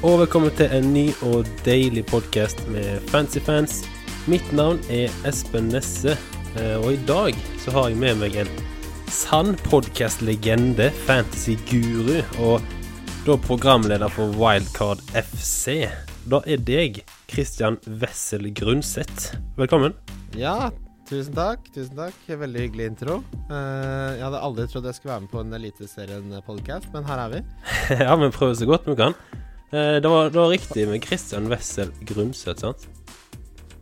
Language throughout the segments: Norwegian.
Og velkommen til en ny og deilig podkast med Fancy Fans. Mitt navn er Espen Nesse, eh, og i dag så har jeg med meg en sann podkastlegende, fantasy-guru, og da programleder for Wildcard FC. Da er deg, Christian Wessel Grundseth. Velkommen. Ja, tusen takk. Tusen takk. Veldig hyggelig intro. Eh, jeg hadde aldri trodd jeg skulle være med på en Eliteserien-podkast, men her er vi. ja, vi prøver så godt vi kan. Eh, det, var, det var riktig med Christian Wessel Grundseth, sant?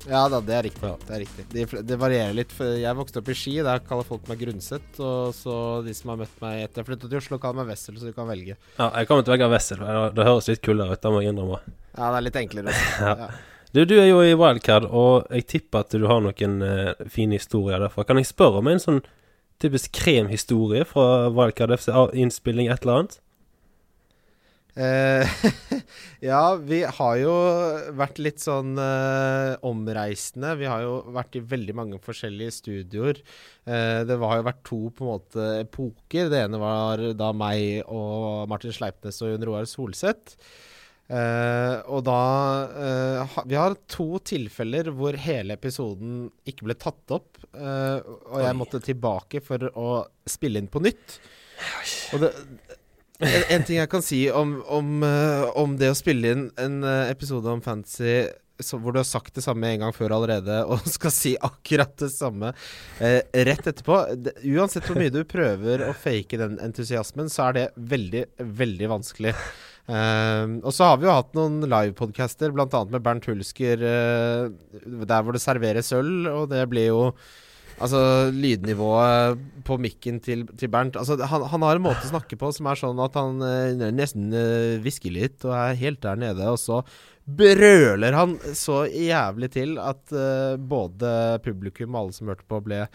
Ja da, det er riktig. Det, er riktig. Det, det varierer litt. For jeg vokste opp i Ski, der kaller folk meg Grundseth. Og så de som har møtt meg etter jeg flyttet til Oslo, kaller meg Wessel, så du kan velge. Ja, jeg kommer til å velge Wessel. Det, høres litt kulere ut, det må jeg innrømme. Ja, det er litt enklere. Ja. Ja. Du, du er jo i Wildcard, og jeg tipper at du har noen uh, fine historier derfra. Kan jeg spørre om en sånn typisk kremhistorie fra Wildcard FC? Innspilling, et eller annet? Eh, ja, vi har jo vært litt sånn eh, omreisende. Vi har jo vært i veldig mange forskjellige studioer. Eh, det har jo vært to på en måte epoker. Det ene var da meg og Martin Sleipnes og Jon Roar Solseth. Eh, og da eh, Vi har to tilfeller hvor hele episoden ikke ble tatt opp. eh, og jeg måtte tilbake for å spille inn på nytt. Og det, en, ting jeg kan si om, om, eh, om det å spille inn en eh, episode om fantasy så, hvor du har sagt det samme en gang før allerede, og skal si akkurat det samme eh, rett etterpå det, Uansett hvor mye du prøver å fake den entusiasmen, så er det veldig, veldig vanskelig. Uh, og så har vi jo hatt noen livepodcaster, bl.a. med Bernt Hulsker, uh, der hvor det serveres øl, og det blir jo Altså lydnivået på mikken til, til Bernt altså, han, han har en måte å snakke på som er sånn at han eh, nesten eh, hvisker litt og er helt der nede, og så brøler han så jævlig til at eh, både publikum og alle som hørte på, ble,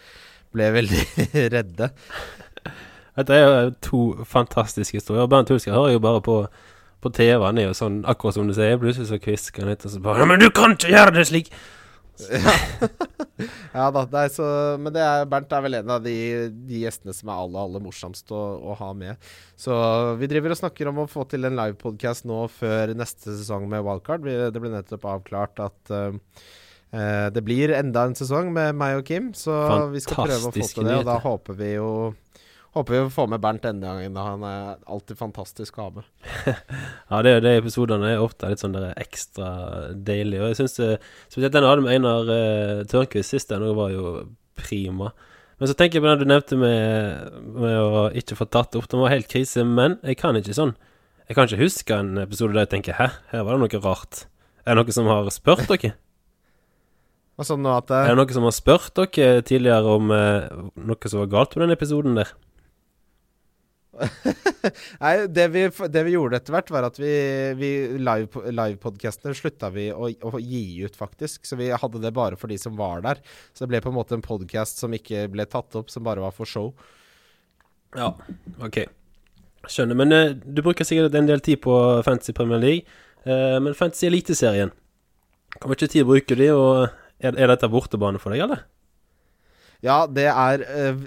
ble veldig redde. Dette er jo to fantastiske historier. Bernt Hulsker hører jo bare på, på TV. Han er jo sånn, akkurat som du sier, plutselig så kvisker han litt, og så bare «Ja, Men du kan ikke gjøre det slik! Ja da, nei, så, men det er, Bernt er vel en av de, de gjestene som er aller, aller morsomst å, å ha med. Så vi driver og snakker om å få til en livepodkast nå før neste sesong med Wildcard. Vi, det ble nettopp avklart at uh, det blir enda en sesong med meg og Kim, så vi skal prøve å få til det. Og da håper vi jo Håper vi får med Bernt denne gangen. da Han er alltid fantastisk å ha med. Ja, det, er jo det episodene er ofte litt sånn ekstra deilige. Og jeg syns spesielt den jeg hadde med Einar uh, Tørnquist sist, den var jo prima. Men så tenker jeg på den du nevnte med, med å ikke få tatt opp. Den var helt krise, men jeg kan ikke sånn Jeg kan ikke huske en episode der jeg tenker Hæ, her var det noe rart. Er det noe som har spurt dere? Sånn at Er det noe som har spurt dere tidligere om eh, noe som var galt med den episoden der? Nei, det vi, det vi gjorde etter hvert, var at vi, vi live, livepodcastene slutta vi å, å gi ut, faktisk. Så vi hadde det bare for de som var der. Så det ble på en måte en podkast som ikke ble tatt opp, som bare var for show. Ja, ok. Skjønner. Men uh, du bruker sikkert en del tid på Fantasy Premier League. Uh, men Fantasy Eliteserien, kommer ikke tid bruke de, og er, er dette bortebane for deg, eller? Ja, det er eh,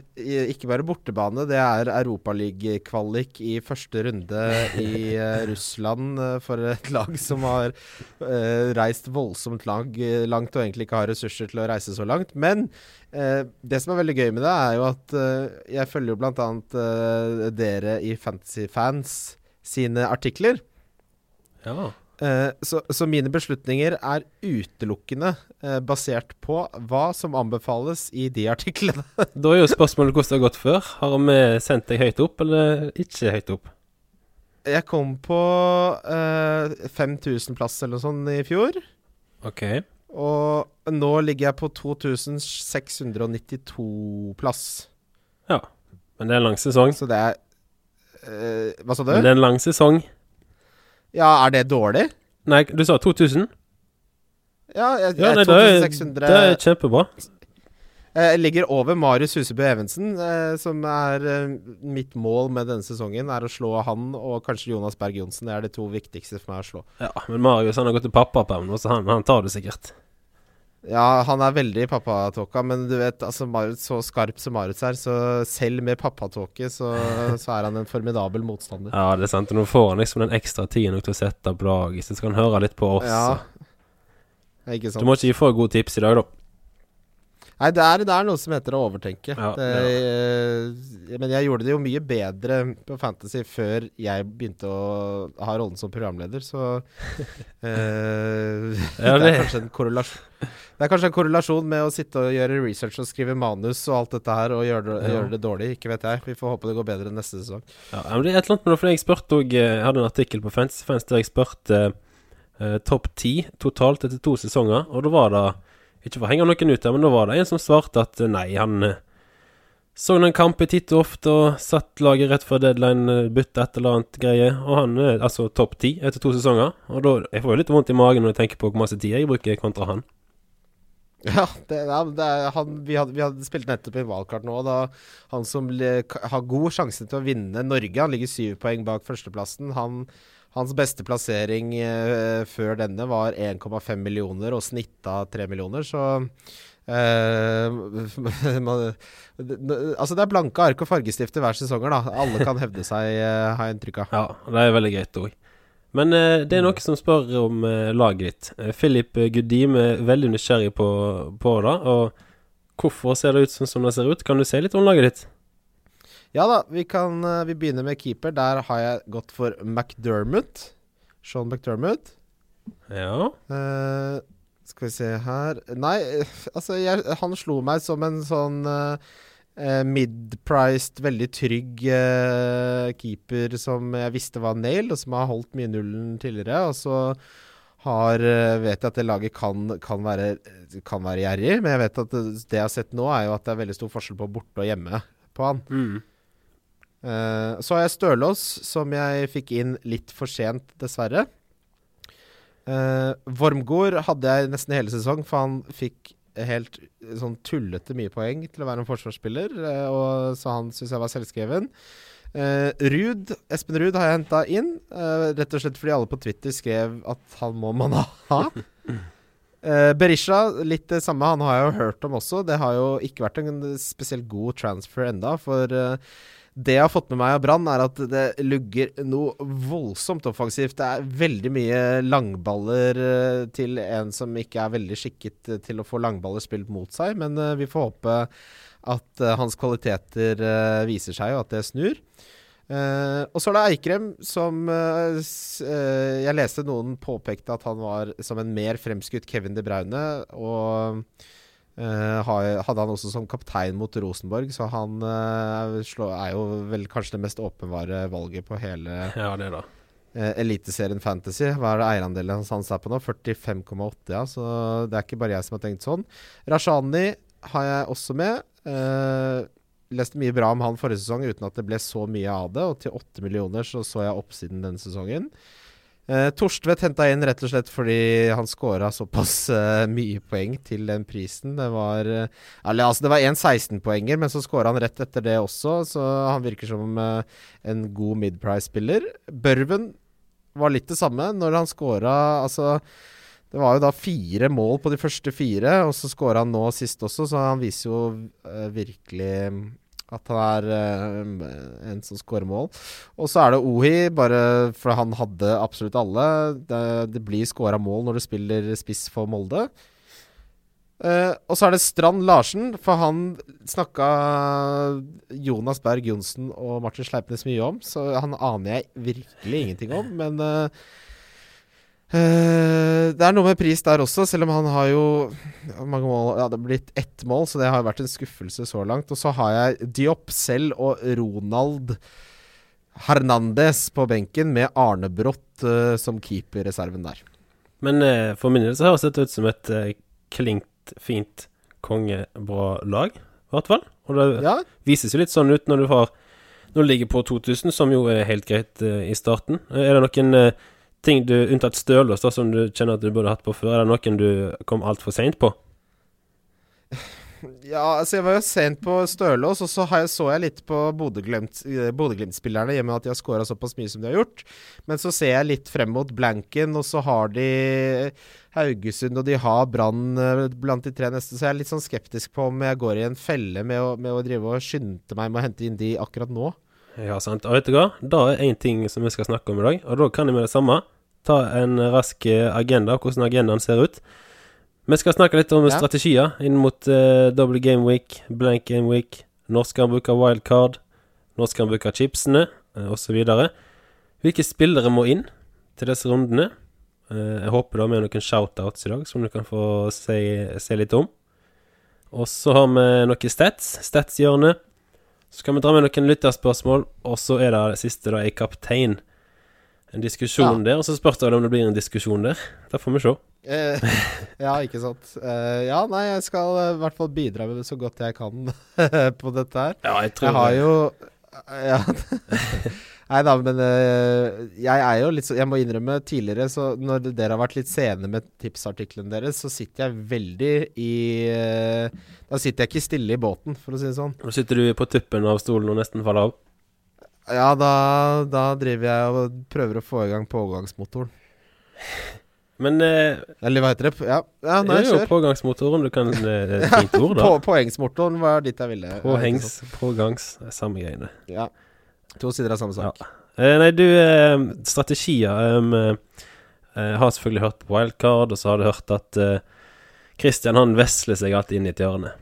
ikke bare bortebane, det er Europaliga-kvalik i første runde i eh, Russland eh, for et lag som har reist voldsomt lang, langt og egentlig ikke har ressurser til å reise så langt. Men det som er veldig gøy med det, er jo at jeg følger jo annet eh, dere i Fantasyfans sine artikler. Ja. Eh, så, så mine beslutninger er utelukkende basert på hva som anbefales i de artiklene. Da er jo spørsmålet hvordan det har gått før. Har vi sendt deg høyt opp, eller ikke høyt opp? Jeg kom på eh, 5000-plass eller noe sånt i fjor. Ok. Og nå ligger jeg på 2692 plass. Ja. Men det er en lang sesong. Så det er eh, Hva sa du? Men det er en lang sesong. Ja, er det dårlig? Nei, du sa 2000? Ja, jeg, Ja, nei, det er, 2600 det er kjempebra. Eh, Jeg ligger over Marius Husebø Evensen, eh, som er eh, mitt mål med denne sesongen. Er å slå han og kanskje Jonas Berg Johnsen. Det er de to viktigste for meg å slå. Ja, men Marius han har gått til pappaperm nå, så han, han tar det sikkert. Ja, han er veldig pappatåka, men du vet, altså Marius, så skarp som Marius er, så selv med pappatåke, så, så er han en formidabel motstander. Ja, det er sant. Nå får han liksom den ekstra tiden til å sette opp laget, så skal han høre litt på oss. Ja. Ikke sant? Du må ikke gi for gode tips i dag, da. Nei, det er, det er noe som heter å overtenke. Ja, det, eh, men jeg gjorde det jo mye bedre på Fantasy før jeg begynte å ha rollen som programleder, så uh, Ja, det, er kanskje en korrelasjon, det er kanskje en korrelasjon med å sitte og gjøre research og skrive manus og alt dette her, og gjøre det, Ja. gjøre det dårlig. Ikke vet jeg. Vi får håpe det går bedre neste sesong. Ja, men det er et eller annet med det, for jeg spurte òg Jeg hadde en artikkel på Fantasy Fans der jeg spurte eh, topp ti totalt etter to sesonger, og da var det Ikke for å henge noen ut her, men da var det en som svarte at eh, nei, han så en kamp i titt og ofte og satt laget rett før deadline, eh, bytta et eller annet greie, og han er altså topp ti etter to sesonger. Og da Jeg får jo litt vondt i magen når jeg tenker på hvor masse tid jeg bruker kontra han. Ja, det, ja det han, vi, hadde, vi hadde spilt nettopp i valgkart nå. Da han som le, har god sjanse til å vinne Norge, han ligger syv poeng bak førsteplassen. Han, hans beste plassering eh, før denne var 1,5 millioner og snitta 3 millioner, så uh, man, Altså, det er blanke ark og fargestifter hver sesonger, da. Alle kan hevde seg, uh, har jeg inntrykk av. Ja, det er veldig greit òg. Men uh, det er noen som spør om laget ditt. Philip Gudim er veldig nysgjerrig på, på det. Og hvorfor ser det ut sånn som det ser ut? Kan du si litt om laget ditt? Ja da, vi kan eh, Vi begynner med keeper. Der har jeg gått for McDermott. Sean McDermott. Ja. Uh, skal vi se her Nei, altså jeg, han slo meg som en sånn eh, mid-priced, veldig trygg uh, keeper som jeg visste var nail, og som har holdt mye nullen tidligere. Og så har, vet jeg at det laget kan, kan, være, kan være gjerrig, men jeg vet at det, det jeg har sett nå, er jo at det er veldig stor forskjell på borte og hjemme på han. Mm. Eh, så har jeg Stølås, som jeg fikk inn litt for sent, dessverre. Uh, Wormgård hadde jeg nesten hele sesong, for han fikk helt sånn tullete mye poeng til å være en forsvarsspiller, uh, og, så han syns jeg var selvskreven. Uh, Ruud, Espen Ruud har jeg henta inn, eh, rett og slett fordi alle på Twitter skrev at han må man ha. Eh, Berisha, litt det samme. Han har jeg jo hørt om også. Det har jo ikke vært en spesielt god transfer enda, for eh, det jeg har fått med meg av Brann, er at det lugger noe voldsomt offensivt. Det er veldig mye langballer eh, til en som ikke er veldig skikket eh, til å få langballer spilt mot seg, men eh, vi får håpe at hans kvaliteter viser seg, og at det snur. Uh, og så er det Eikrem, som uh, eh, Jeg leste noen påpekte at han var som en mer fremskutt Kevin De Braune. Og hadde han også som kaptein mot Rosenborg, så han eh, er jo vel kanskje det mest åpenbare valget på hele Ja, det da. eh, Eliteserien Fantasy. Hva er det eierandelen hans er på nå? 45,8, ja. Så det er ikke bare jeg som har tenkt sånn. Rashani har jeg også med. Eh, leste mye bra om han forrige sesong uten at det ble så mye av det. Og til 8 millioner så så jeg oppsiden denne sesongen. Eh, Torstvedt henta inn rett og slett fordi han scora såpass uh, mye poeng til den prisen. Det var uh, altså det var en 16-poenger, men så scora han rett etter det også, så han virker som en god mid-price-spiller. Børven var litt det samme når han scora Altså, det var jo da fire mål på de første fire, og så scora han nå sist også, så han viser jo virkelig at han er uh, en som skårer mål. Og så er det Ohi, bare for han hadde absolutt alle. Det, det blir skåra mål når du spiller spiss for Molde. Uh, og så er det Strand Larsen, for han snakka Jonas Berg Johnsen og Martin Sleipnes mye om, så han aner jeg virkelig ingenting om. Men eh, eh, det er noe med pris der også, selv om han har jo mange mål Ja, det har blitt ett mål, så det har vært en skuffelse så langt. Og så har jeg Diop selv og Ronald Hernandez på benken, med Arne Brott eh, som keeperreserven der. Men uh, for min del så høres dette ut som et uh, klingt, fint, kongebra lag, i hvert fall. Og det Ja, vises jo litt sånn ut når du har Når du ligger på 2000, som jo er helt greit i starten. Er det noen ting du, unntatt Stølås, da, som du kjenner at du burde hatt på før? Er det noen du kom altfor seint på? Ja, altså jeg var jo sent på Stølås, og så har jeg, så jeg litt på Bodø-Glimt- Bodø-Glimt-spillerne, i og med at de har skåra såpass mye som de har gjort. Men så ser jeg litt frem mot blanken, og så har de Haugesund, og de har Brann eh, blant de tre neste. Så jeg er litt sånn skeptisk på om jeg går i en felle med å, med å drive og skynde meg med å hente inn de akkurat nå. Ja, sant. Og vet du hva? Da er én ting som vi skal snakke om i dag, og da kan jeg med det samme ta en rask eh, agenda, hvordan agendaen ser ut. Vi skal snakke litt om Ja. strategier inn mot uh, double game week, blank game week, når skal han bruke wildcard, når skal han bruke chipsene, uh, osv. Hvilke spillere må inn til disse rundene? Uh, jeg håper da med noen shoutouts i dag, som du kan få se, se litt om. Og så har vi noen stats, Stats-hjørnet. Så kan vi dra med noen lytterspørsmål, og så er det det siste, da, ei kaptein. En diskusjon der, og så spørs det om det blir en diskusjon der. Da får vi se. Eh, ja, ikke sant. Eh, ja, nei, jeg skal eh, i hvert fall bidra med det så godt jeg kan på dette her. Ja, jeg tror Jeg har jo Ja. Nei da, men eh, jeg er jo litt så Jeg må innrømme tidligere, så når dere har vært litt sene med tipsartiklene deres, så sitter jeg veldig i eh, Da sitter jeg ikke stille i båten, for å si det sånn. Nå sitter du på tuppen av stolen og nesten faller av. Ja, da, da driver jeg og prøver å få i gang pågangsmotoren. Men eh, Eller hva heter det? Ja, ja nei, jo kjør. pågangsmotoren. Du kan eh, Fint ord, da. På, poengsmotoren var dit jeg ville. Ja, Påhengs, pågangs, det er samme greiene. Ja. To sider av samme sak. Eh, nei, du, eh, strategier um, eh, Har selvfølgelig hørt på Wildcard, og så har du hørt at eh, Christian han vesler seg alltid inn i et hjørne.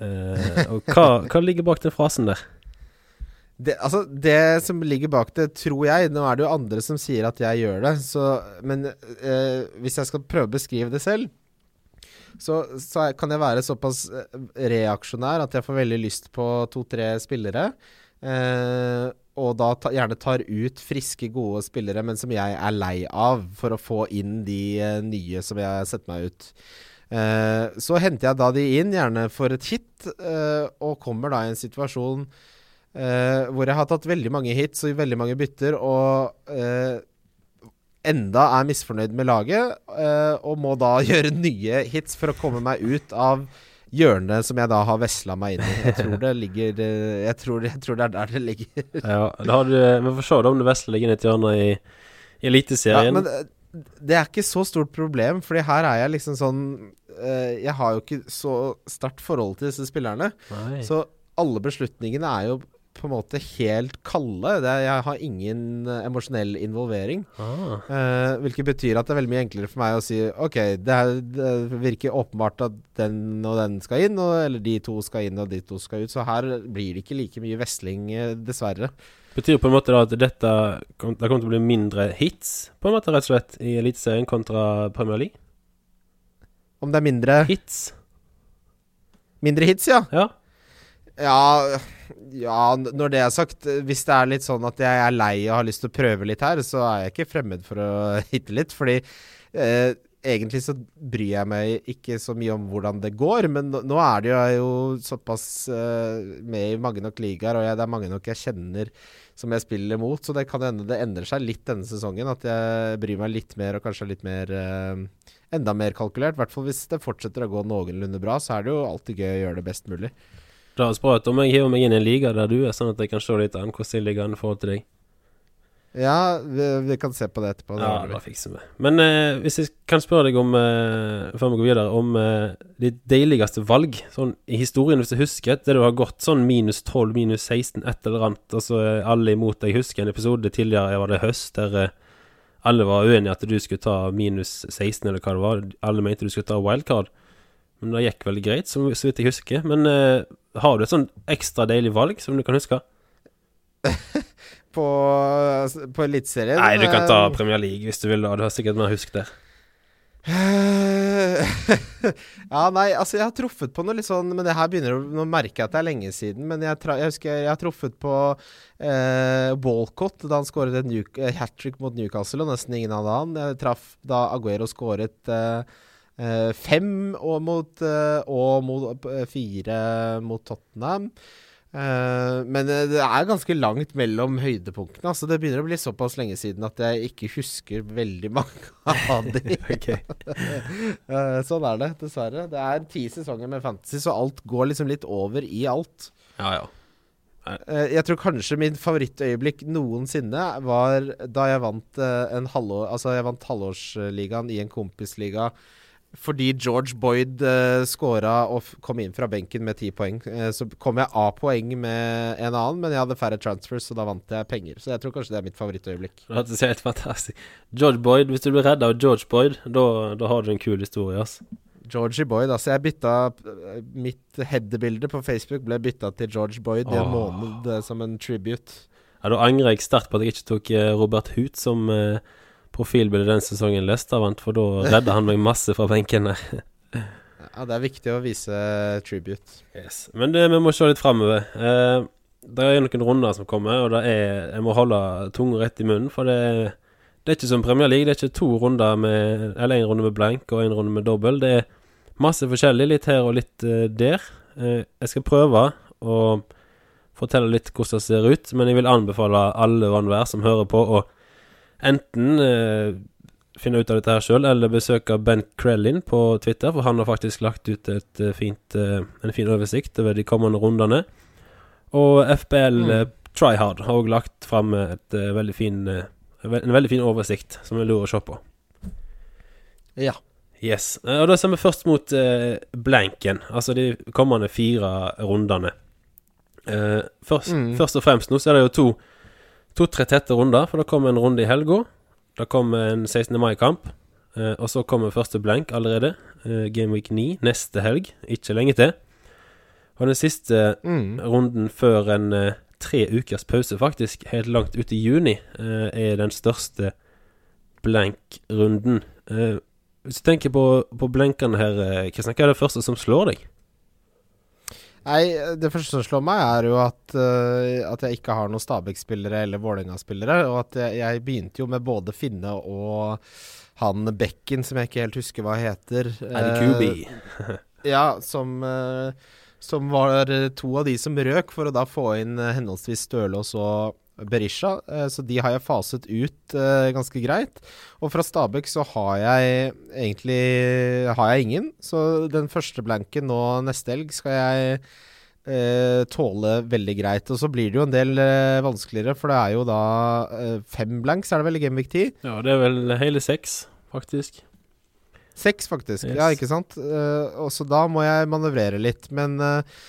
Eh, og hva, hva ligger bak den frasen der? Det, altså, det som ligger bak det, tror jeg Nå er det jo andre som sier at jeg gjør det, så Men eh, hvis jeg skal prøve å beskrive det selv, så, så kan jeg være såpass eh, reaksjonær at jeg får veldig lyst på to-tre spillere. Eh, og da ta, gjerne tar ut friske, gode spillere, men som jeg er lei av, for å få inn de eh, nye som jeg setter meg ut. Eh, så henter jeg da de inn, gjerne for et hit, eh, og kommer da i en situasjon eh, hvor jeg har tatt veldig mange hits og veldig mange bytter, og uh, enda er misfornøyd med laget, Uh, og må da gjøre nye hits for å komme meg ut av hjørnet som jeg da har vesla meg inn i. Jeg tror det ligger jeg, tror, jeg tror det er der det ligger. Ja, da har du, Vi får se om du vesler deg inn i et hjørne i, i Ja, Eliteserien. men det, er ikke så stort problem, Fordi her er jeg liksom sånn Jeg har jo ikke så sterkt forhold til disse spillerne. Nei. Så alle beslutningene er jo på en måte helt kalde. Det er, jeg har ingen eh, emosjonell involvering. Ah. Eh, hvilket betyr at det er veldig mye enklere for meg å si OK, det, er, det virker åpenbart at den og den skal inn, og, eller de to skal inn og de to skal ut. Så her blir det ikke like mye vesling, eh, dessverre. Betyr på en måte da at dette kom, det kommer til å bli mindre hits, på en måte rett og slett, i Eliteserien kontra Premier League? Om det er mindre, Hits? mindre hits, ja. Ja. Ja, ja, når det er sagt, hvis det er litt sånn at jeg er lei og har lyst til å prøve litt her, så er jeg ikke fremmed for å hitte litt. Fordi eh, egentlig så bryr jeg meg ikke så mye om hvordan det går. Men nå, nå er det jo, jo såpass eh, med i mange nok ligaer, og jeg, det er mange nok jeg kjenner som jeg spiller mot, så det kan hende det endrer seg litt denne sesongen. At jeg bryr meg litt mer, og kanskje litt mer eh, Enda mer kalkulert. I hvert fall hvis det fortsetter å gå noenlunde bra, så er det jo alltid gøy å gjøre det best mulig. Det høres bra ut om jeg hiver meg inn i en liga der du er, sånn at jeg kan se litt an hvordan jeg ligger an i forhold til deg. Ja, vi, vi kan se på det etterpå. det Ja, det fikser vi. Men eh, hvis jeg kan spørre deg om, eh, før vi går videre, om eh, ditt deiligste valg sånn i historien, hvis du husker det du har gått sånn minus 12, minus 16, et eller annet, Og altså er alle imot deg. Jeg husker en episode tidligere, var det høst, der eh, alle var uenige at du skulle ta minus 16, eller hva det var. Alle mente du skulle ta wildcard. Men det gikk veldig greit, så, så vidt jeg husker. Men eh, har du et sånn ekstra deilig valg som du kan huske? På, på Eliteserien Nei, du kan ta eh, Premier League hvis du vil, da. Du har sikkert mer husk der. ja, nei, altså jeg har truffet på noe litt sånn Men det her begynner å Nå merker jeg at det er lenge siden, men jeg, jeg husker jeg har truffet på eh, Walcott da han skåret et hat trick mot Newcastle, og nesten ingen hadde han. Jeg traff da Aguero skåret eh, eh, fem og mot, uh, og mot, uh, fire mot Tottenham. Eh, men eh, det er ganske langt mellom høydepunktene. Altså Det begynner å bli såpass lenge siden at jeg ikke husker veldig mange av de. Eh, sånn er det, dessverre. Det er ti sesonger med Fantasy, så alt går liksom litt over i alt. Ja, ja. Eh, jeg tror kanskje min favorittøyeblikk noensinne var da jeg vant eh, en halvår, Altså jeg vant halvårsligaen i en kompisliga fordi George Boyd uh, skåra og kom inn fra benken med ti poeng. Uh, så kom jeg av poeng med en annen, men jeg hadde færre transfers, så da vant jeg penger. Så jeg tror kanskje det er mitt favorittøyeblikk. Det er helt fantastisk George Boyd, hvis du blir redd av George Boyd, da, har du en kul historie, altså. Georgie Boyd. Altså, jeg bytta Mitt header-bilde på Facebook ble bytta til George Boyd i en oh. måned eh, som en tribute. Ja, Da angrer jeg sterkt på at jeg ikke tok eh, Robert Hoot som eh, profilbilde den sesongen Leicester vant, for da redda han meg masse fra benken. der. Ja, det er viktig å vise tribute. Yes. Men det, vi må se litt framover. Eh, det er noen runder som kommer, og det er, jeg må holde tunga rett i munnen. For det, det er ikke som Premier League. Det er ikke to runder med Eller én runde med blank og én runde med dobbel. Det er masse forskjellig, litt her og litt uh, der. Uh, jeg skal prøve å fortelle litt hvordan det ser ut, men jeg vil anbefale alle og enhver som hører på, å enten eh, finne ut av dette her sjøl, eller besøke Ben Krellin på Twitter, for han har faktisk lagt ut et eh, fint, eh, en fin oversikt over de kommende rundene. Og FBL Mm. eh, Tryhard har òg lagt fram veldig fin, en veldig fin oversikt som er lur å se på. Ja. Yes. Og da ser vi først mot blanken, altså de kommende fire rundene. Først, Mm. først og fremst nå så er det jo to to-tre tette runder, for det kommer en runde i helga. Det kommer en 16. mai-kamp, eh, og så kommer første blank allerede. Eh, Game Week 9 neste helg, ikke lenge til. Og den siste Mm. runden før en eh, tre ukers pause, faktisk, helt langt ut i juni, er den største blank-runden. Hvis du tenker på, på blankene her, Kristian, hva er det første som slår deg? Nei, det første som slår meg, er jo at, uh, at jeg ikke har noen Stabæk-spillere eller Vålerenga-spillere. Og at jeg, jeg begynte jo med både Finne og han Bekken, som jeg ikke helt husker hva heter. Er det QB? Eh, ja, som, uh, som var to av de som røk, for å da få inn henholdsvis Stølås og Berisha. Eh, så de har jeg faset ut eh, ganske greit. Og fra Stabæk så har jeg egentlig har jeg ingen. Så den første blanken nå neste helg skal jeg eh, tåle veldig greit. Og så blir det jo en del eh, vanskeligere, for det er jo da eh, fem blanks, er det vel i Gameweek 10? Ja, det er vel hele seks, faktisk. Seks, faktisk. Yes. Ja, ikke sant? Eh, og så da må jeg manøvrere litt. Men eh,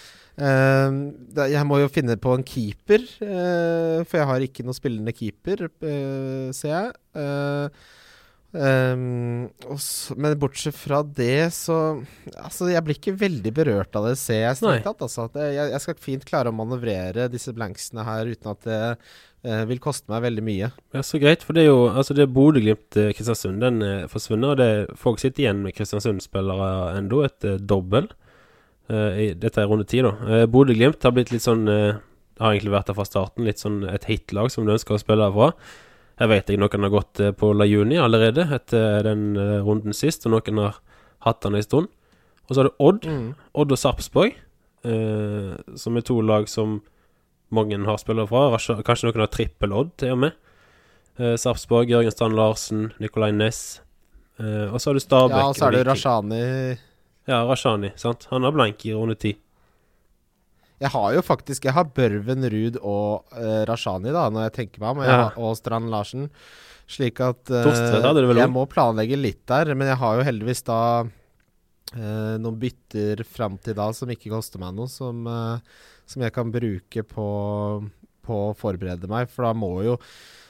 jeg må jo finne på en keeper, eh, for jeg har ikke noen spillende keeper, eh, ser jeg. Eh, ehm, og så, men bortsett fra det, så Altså, jeg blir ikke veldig berørt av det, ser jeg strengt tatt. Altså, at jeg, jeg skal fint klare å manøvrere disse blanksene her uten at det uh, vil koste meg veldig mye. Ja, så greit, for det er jo Altså, det Bodø-Glimt-Kristiansund. Den er forsvunnet, og det, folk sitter igjen med Kristiansund-spillere ennå, et uh, dobbel. Eh, dette er runde ti, da. Uh, Bodø-Glimt har blitt litt sånn eh, Har egentlig vært der fra starten, litt sånn et hitlag som de ønsker å spille fra. Jeg vet ikke, noen har gått eh, på La Juni allerede etter den eh, runden sist, og noen har hatt den en stund. Og så er det Odd. Odd og Sarpsborg, eh, som er to lag som mange har spillere fra. Kanskje noen har trippel Odd, til og med. Eh, Sarpsborg, Jørgen Strand Larsen, Nicolay Næss. Eh, og så har du Stabæk. Ja, og så er det. Rashani Ja, Rashani. sant? Han har blank i runde ti. Jeg har jo faktisk Jeg har Børven Ruud og uh, Rashani, da, når jeg tenker meg om, Ja. og Strand Larsen. Slik at uh, Torstvedt hadde du vel jeg må planlegge litt der. Men jeg har jo heldigvis da uh, noen bytter fram til da som ikke koster meg noe, som, eh, som jeg kan bruke på, på å forberede meg. For da må jo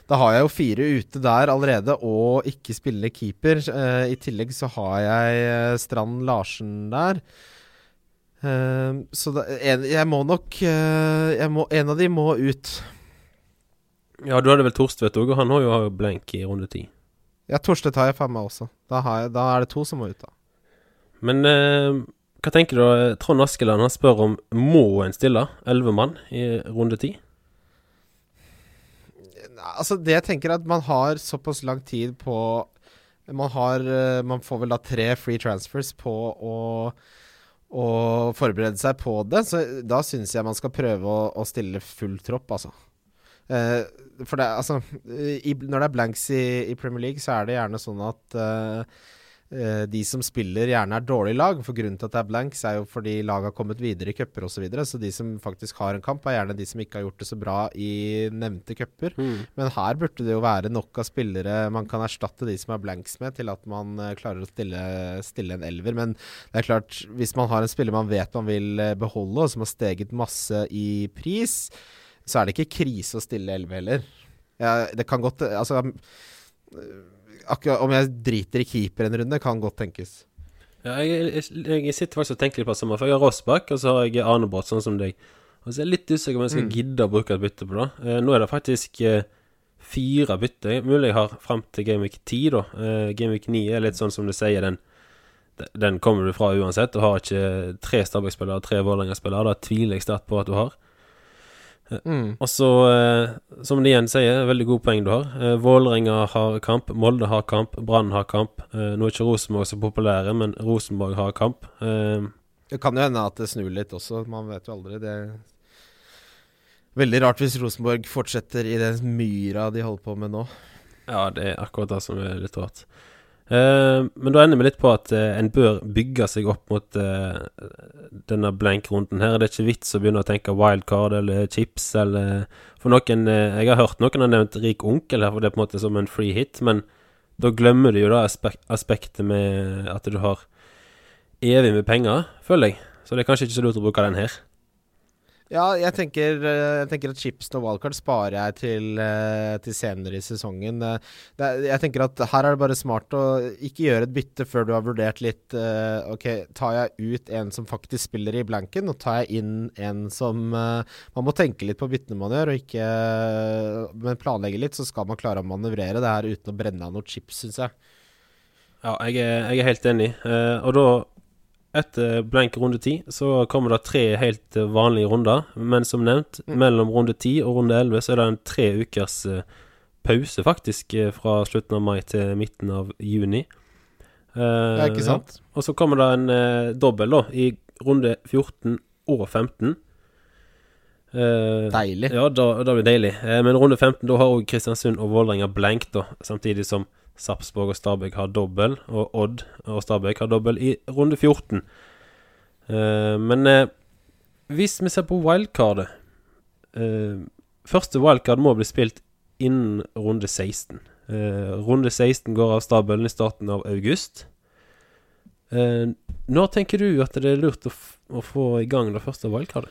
da har jeg jo fire ute der allerede, og ikke spille keeper. Uh, I tillegg så har jeg eh, Strand Larsen der. Uh, så da, en, jeg må nok jeg må, En av de må ut. Ja, du hadde vel Torstvedt òg, og han har jo blenk i runde ti. Ja, Torstvedt har jeg faen meg også. Da, har jeg, da er det to som må ut, da. Men hva tenker du? Trond Askeland han spør om må en stille elleve mann i runde ti? Altså, det jeg tenker er at man har såpass lang tid på Man har eh, Man får vel da tre free transfers på å å forberede seg på det. Så da syns jeg man skal prøve å, å stille full tropp, altså. Eh, for det, altså i, Når det er blanks i, i, Premier League, så er det gjerne sånn at eh, de som spiller, gjerne er dårlige lag. For grunnen til at det er blanks, er jo fordi laget har kommet videre i cuper osv. Så, videre, så de som faktisk har en kamp, er gjerne de som ikke har gjort det så bra i nevnte cuper. Mm. Men her burde det jo være nok av spillere man kan erstatte de som er blanks med, til at man uh, klarer å stille, stille, en elver. Men det er klart, hvis man har en spiller man vet man vil uh, beholde, og som har steget masse i pris, så er det ikke krise å stille elleve heller. Ja, det kan godt Altså akkurat om jeg driter i keeper en runde, kan godt tenkes. Ja, jeg, jeg, jeg, sitter faktisk og tenker litt på det samme. For jeg har Rossbakk, og så har jeg Arnebrot, sånn som deg. Og så er jeg litt usikker om jeg skal mm. gidde å bruke et bytte på det. Eh, nå er det faktisk eh, fire bytte. Mulig jeg har fram til Gameweek 10, da. Eh, Gameweek 9 er litt sånn som du sier, den, den kommer du fra uansett. Du har ikke tre Stabæk-spillere og tre Vålerenga-spillere. Da tviler jeg sterkt på at du har. Mm. Og så, eh, som de igjen sier, veldig gode poeng du har. Eh, Vålerenga har kamp, Molde har kamp, Brann har kamp. Eh, nå er ikke Rosenborg så populære, men Rosenborg har kamp. Eh, det kan jo hende at det snur litt også, man vet jo aldri. Det er veldig rart hvis Rosenborg fortsetter i den myra de holder på med nå. Ja, det er akkurat det som er litt rart. Uh, men da ender vi litt på at uh, en bør bygge seg opp mot uh, denne blank-runden her. Det er ikke vits å begynne å tenke wildcard eller chips eller For noen Jeg har hørt noen har nevnt rik onkel her, for det er på en måte som en free hit, men da glemmer du jo da aspek aspektet med at du har evig med penger, føler jeg. Så det er kanskje ikke så lurt å bruke den her. Ja, jeg tenker, eh, jeg tenker, at chipsen og wildcard sparer jeg til, eh, til senere i sesongen. Eh, jeg tenker at her er det bare smart å ikke gjøre et bytte før du har vurdert litt OK, tar jeg ut en som faktisk spiller i blanken, og tar jeg inn en som Man må tenke litt på byttene man gjør, og ikke Men planlegge litt, så skal man klare å manøvrere det her uten å brenne av noen chips, syns jeg. Ja, jeg er, jeg er helt enig. og da etter blank runde ti så kommer det tre helt eh, vanlige runder. Men som nevnt, mm. mellom runde ti og runde elleve så er det en tre ukers uh, pause, faktisk, fra slutten av mai til midten av juni. Uh, er ikke sant? Ja. Og så kommer det en uh, dobbel, da, i runde 14 og 15. deilig. Ja, da, da blir det deilig. men runde 15, da har òg Kristiansund og Vålerenga blank, da, samtidig som Sarpsborg og Stabæk har dobbel, og Odd og Stabæk har dobbel i runde 14. Uh, eh, men uh, hvis vi ser på wildcardet uh, Første wildcard må bli spilt innen runde 16. runde 16 går av stabelen i starten av august. når tenker du at det er lurt å, å få i gang det første wildcardet?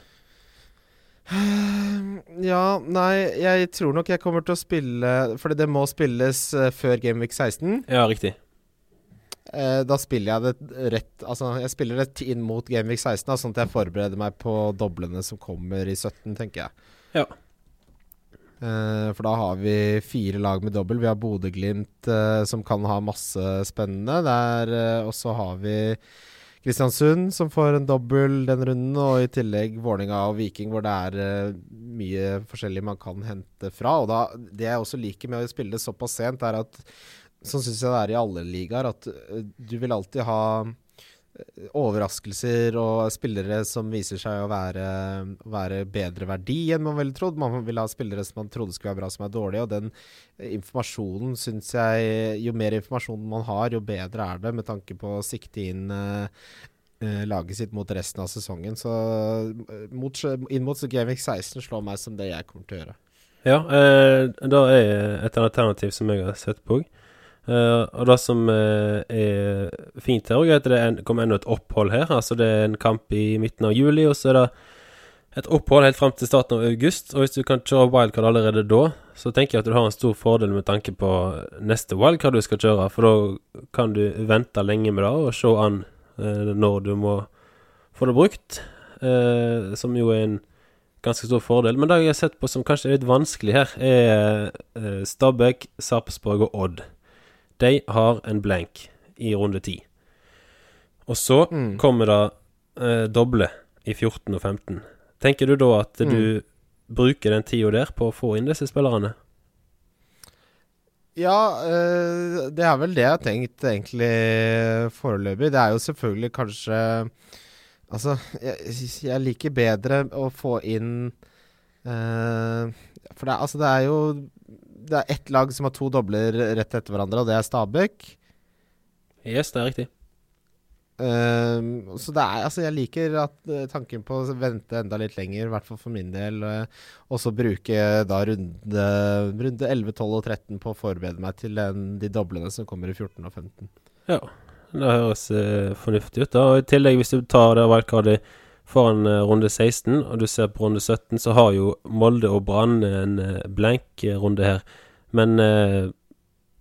Ja, nei, jeg tror nok jeg kommer til å spille Fordi det må spilles uh, før Gameweek 16. Ja, riktig. Uh, da spiller jeg det rett Altså, jeg spiller det inn mot Gameweek 16, da, sånn at jeg forbereder meg på doblene som kommer i 17, tenker jeg. Ja. Uh, for da har vi fire lag med dobbel. Vi har Bodø-Glimt som kan ha masse spennende. Der, og så har vi Kristiansund, som får en dobbel den runden, og i tillegg Vålinga og Viking, hvor det er uh, mye forskjellig man kan hente fra. Og da, Det jeg også liker med å spille det såpass sent, er at sånn syns jeg det er i alle ligaer, at uh, du vil alltid ha overraskelser og spillere som viser seg å være, være, bedre verdi enn man ville trodd. Man vil ha spillere som man trodde skulle være bra, som er dårlige. Og den informasjonen syns jeg Jo mer informasjon man har, jo bedre er det med tanke på å sikte inn uh, laget sitt mot resten av sesongen. Så uh, mot, inn mot Gameweek 16 slår meg som det jeg kommer til å gjøre. Ja, eh, da er et alternativ som jeg har sett på òg. Uh, og det som uh, er fint her òg, er at det en, kommer enda et opphold her. Altså det er en kamp i midten av juli, og så er det et opphold helt fram til starten av august. Og hvis du kan kjøre wildcard allerede da, så tenker jeg at du har en stor fordel med tanke på neste wildcard du skal kjøre. For da kan du vente lenge med det og se an uh, når du må få det brukt. som jo er en ganske stor fordel. Men det jeg har sett på som kanskje er litt vanskelig her, er Stabæk, Sarpsborg og Odd. De har en blank i runde 10. Og så mm. kommer det eh, doble i 14 og 15. Tenker du da at mm. du bruker den tida der på å få inn disse spillerne? Ja, eh, det er vel det jeg har tenkt egentlig foreløpig. Det er jo selvfølgelig kanskje Altså, jeg, jeg liker bedre å få inn eh, For det, altså, det er jo Det er ett lag som har to dobler rett etter hverandre, og det er Stabæk. Yes, det er riktig. Ehm, så det er, altså jeg liker at eh, tanken på å vente enda litt lenger, i hvert fall for min del, uh, og så bruke da runde, runde 11, 12 og 13 på å forberede meg til den, de doblene som kommer i 14 og 15. Ja, det høres eh, fornuftig ut. da Og I tillegg, hvis du tar det wildcardet foran eh, runde 16, og du ser på runde 17, så har jo Molde og Brann en eh, blank eh, runde her. Men eh,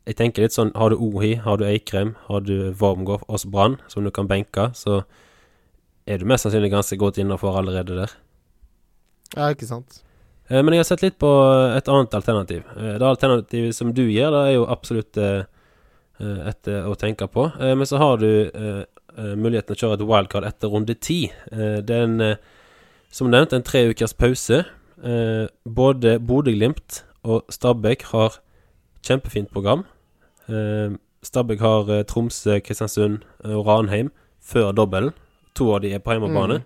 jeg tenker litt sånn Har du Ohi, har du Eikrem, har du Wormgård og Brann, som du kan benke, så er du mest sannsynlig ganske godt innafor allerede der. Ja, ikke sant? Eh, Men jeg har sett litt på et annet alternativ. Det alternativet som du gir, det er jo absolutt eh, et å tenke på. Eh, Men så har du muligheten til å kjøre et wildcard etter runde ti. Eh, Det er en, eh, som nevnt, en tre ukers pause. Eh, Både Bodø-Glimt og Stabæk har kjempefint program. Eh, Stabæk har eh, Tromsø, Kristiansund eh, og Ranheim før dobbelen. To av de er på hjemmebane.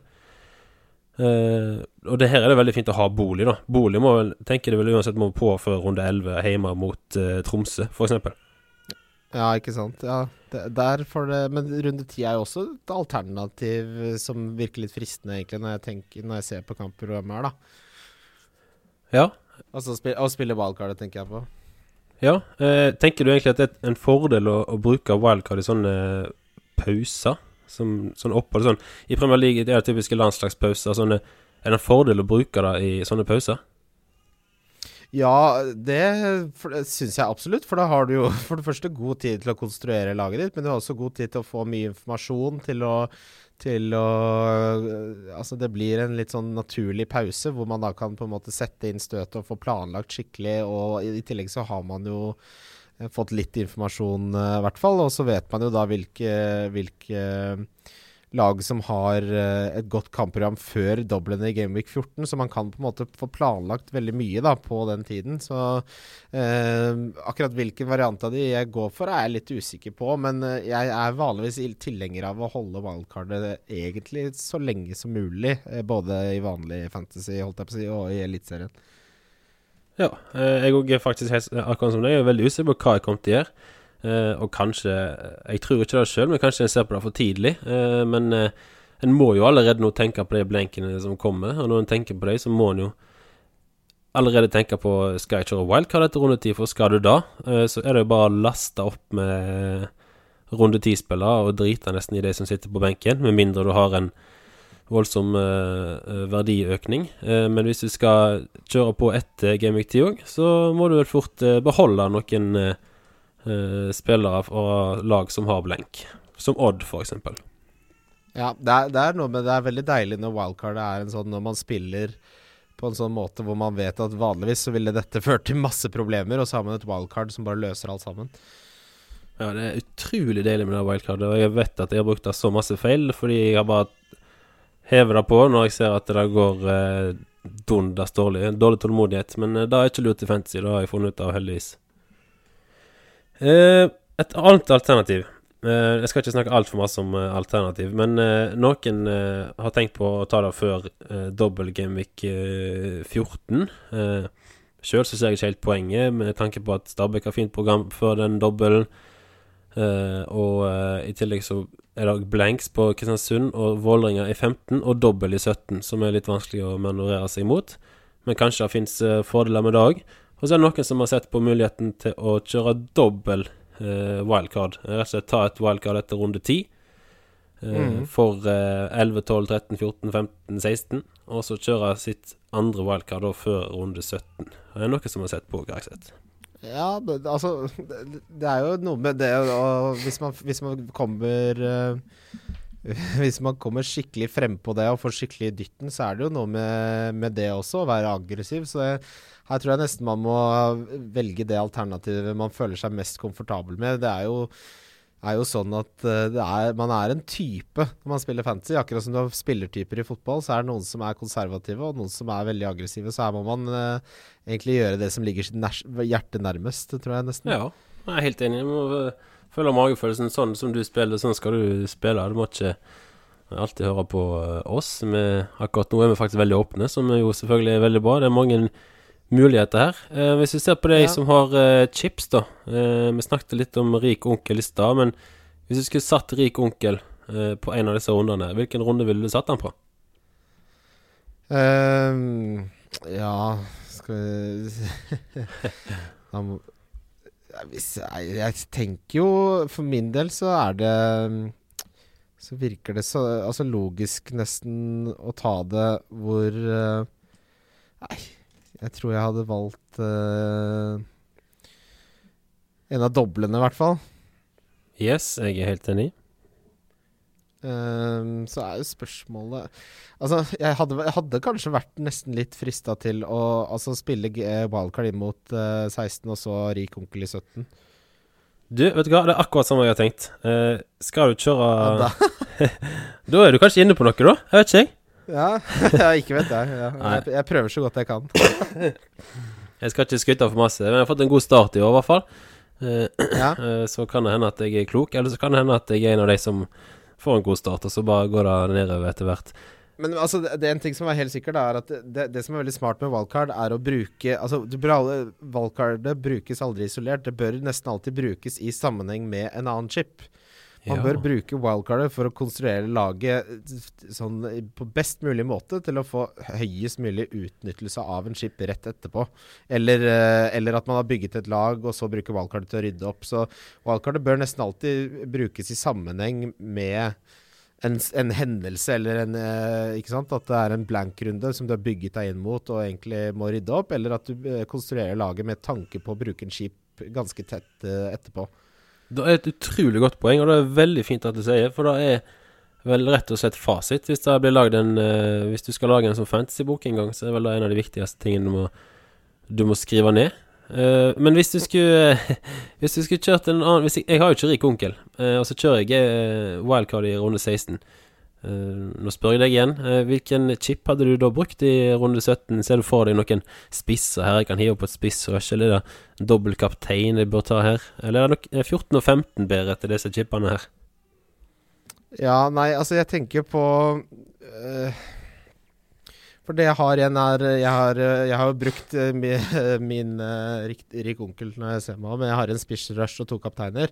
Eh, og det her er det veldig fint å ha bolig, da. Bolig må vel, tenker det vel uansett må på før runde 11 hjemme mot uh, Tromsø, f.eks. Ja, ikke sant. Ja, det, det Men runde ti er jo også et alternativ som virker litt fristende, egentlig, når jeg, tenker, når jeg ser på kampprogrammet her, da. Ja. Altså spil, å spille wildcardet, tenker jeg på. ja. Eh, tenker du egentlig at det er en fordel å, å bruke wildcard i sånne pauser? Som, sånn opphold sånn I Premier League det er det typiske landslagspauser. Sånne, er det en fordel å bruke det i sånne pauser? Ja, det, syns jeg absolutt. For da har du jo for det første god tid til å konstruere laget ditt, men du har også god tid til å få mye informasjon til å til å Altså, det blir en litt sånn naturlig pause, hvor man da kan på en måte sette inn støtet og få planlagt skikkelig, og i, i tillegg så har man jo eh, fått litt informasjon, eh, i hvert fall. Og så vet man jo da hvilke, hvilke lag som har eh, et godt kampprogram før doblene i Gameweek 14, så man kan på en måte få planlagt veldig mye da på den tiden. Så eh, akkurat hvilken variant av de jeg går for, er jeg litt usikker på. Men eh, jeg er vanligvis tilhenger av å holde wildcardet egentlig så lenge som mulig. Eh, både i vanlig fantasy holdt jeg på å si, og i Eliteserien. Ja. Jeg er faktisk akkurat som deg. Er veldig usikker på hva jeg kommer til å gjøre. Eh, og kanskje Jeg tror ikke det sjøl, men kanskje jeg ser på det for tidlig. Eh, men eh, en må jo allerede nå tenke på de blenkene som kommer. Og når en tenker på dem, så må en jo allerede tenke på Skal jeg kjøre wildcard etter runde ti, for skal du da, så er det jo bare å laste opp med runde ti-spillere og drite nesten i de som sitter på benken, med mindre du har en voldsom verdiøkning. Men hvis du skal kjøre på etter Game Week 10 òg, så må du vel fort eh, beholde noen spillere fra lag som har blenk. Som Odd, f.eks. Ja, det er, det er noe med Det er veldig deilig når wildcard er en sånn Når man spiller på en sånn måte hvor man vet at vanligvis så ville dette ført til masse problemer, og så har man et wildcard som bare løser alt sammen. Ja, det er utrolig deilig med det wildcardet. Og jeg vet at jeg har brukt det så masse feil, fordi jeg har bare hevet det på når jeg ser at det går eh, dundas dårlig. Dårlig tålmodighet. Men eh, det er ikke lurt i fantasy, det har jeg funnet ut av, heldigvis. Eh, et annet alternativ eh, Jeg skal ikke snakke altfor masse om eh, alternativ, men noen har tenkt på å ta det før uh, dobbel Gameweek eh, 14. Uh, Sjøl ser jeg ikke helt poenget, med tanke på at Stabæk har fint program før den dobbelen. Uh, og uh, i tillegg så er det blanks på Kristiansund og Vålerenga i 15 og dobbel i 17, som er litt vanskelig å manøvrere seg mot. Men kanskje det fins uh, fordeler med det òg. Og så er det noen som har sett på muligheten til å kjøre dobbel eh, wildcard. Rett og slett ta et wildcard etter runde 10. eh, mm. For eh, 11, 12, 13, 14, 15, 16. Og så kjøre sitt andre wildcard da før runde 17. Det er noen som har sett på, har jeg sett. Ja, men, altså Det, er jo noe med det og hvis man, hvis man kommer eh, Hvis man kommer skikkelig frempå det og får skikkelig dytten, så er det jo noe med, med det også, å være aggressiv. Så det, her tror jeg nesten man må velge det alternativet man føler seg mest komfortabel med. Det er jo, er jo sånn at eh, er, man er en type når man spiller fantasy. Akkurat som du har spillertyper i fotball, så er det noen som er konservative, og noen som er veldig aggressive. Så her må man eh, egentlig gjøre det som ligger sitt hjerte nærmest, tror jeg nesten. Ja, jeg er helt enig. Jeg må øh, føle magefølelsen sånn som du spiller, sånn skal du spille. Du må ikke alltid høre på eh, oss. Vi, akkurat nå er vi faktisk veldig åpne, som jo selvfølgelig er veldig bra. Det er mange muligheter her. Eh, hvis vi ser på de Ja. som har eh, chips, da. Eh, vi snakket litt om rik onkel i stad, men hvis du skulle satt rik onkel eh, på en av disse rundene, hvilken runde ville du satt den på? Um, ja Skal vi må jeg, jeg tenker jo For min del så er det Så virker det så altså logisk nesten å ta det hvor eh, Nei, jeg tror jeg hadde valgt uh, en av doblene, i hvert fall. Yes, jeg er helt enig. Um, så er jo spørsmålet Altså, jeg hadde, jeg hadde kanskje vært nesten litt frista til å altså, spille eh, wildcard inn mot uh, 16, og så rik onkel i 17. Du, vet du hva, det er akkurat samme jeg har tenkt. Uh, skal du kjøre Ja, da. da, er du kanskje inne på noe, da? Jeg vet ikke, jeg. ja, ikke vet jeg. Ja. Jeg, jeg prøver så godt jeg kan. Jeg skal ikke skryte for masse, men jeg har fått en god start i år, i hvert fall. Eh, Ja. eh, så kan det hende at jeg er klok, eller så kan det hende at jeg er en av de som får en god start, og så bare går det nedover etter hvert. Men altså, det, er en ting som er helt sikkert, er at det, det som er veldig smart med valgkart, er å bruke Altså, Wildcardet brukes aldri isolert. Det bør nesten alltid brukes i sammenheng med en annen chip. Man Ja. bør bruke wildcardet for å konstruere laget sånn på best mulig måte til å få høyest mulig utnyttelse av en skip rett etterpå. Eller, eh, eller at man har bygget et lag, og så bruker wildcardet til å rydde opp. Så wildcardet bør nesten alltid brukes i sammenheng med en, en hendelse eller en eh, Ikke sant? At det er en blank-runde som du har bygget deg inn mot og egentlig må rydde opp, eller at du eh, konstruerer laget med tanke på å bruke en skip ganske tett eh, etterpå. Det er et utrolig godt poeng, og det er veldig fint at du sier, for det er vel rett og slett fasit. Hvis en uh, Hvis du skal lage en sånn fantasybok en gang, så er vel det en av de viktigste tingene du må, du må skrive ned. Uh, men hvis du skulle Hvis du skulle kjørt en annen jeg, jeg har jo ikke rik onkel, uh, og så kjører jeg wildcard i runde 16. Eh, nå spør jeg deg igjen. eh, hvilken chip hadde du da brukt i runde 17? Ser du for deg noen spisser her jeg kan hive på et spissrush, eller er det dobbel kaptein jeg bør ta her? Eller er det nok er 14 og 15 bedre etter disse chipene her? Ja, nei, altså jeg tenker på øh, For det jeg har igjen er Jeg har, jeg har brukt min øh, rik, rik onkel når jeg ser meg om, men jeg har en spissrush og to kapteiner.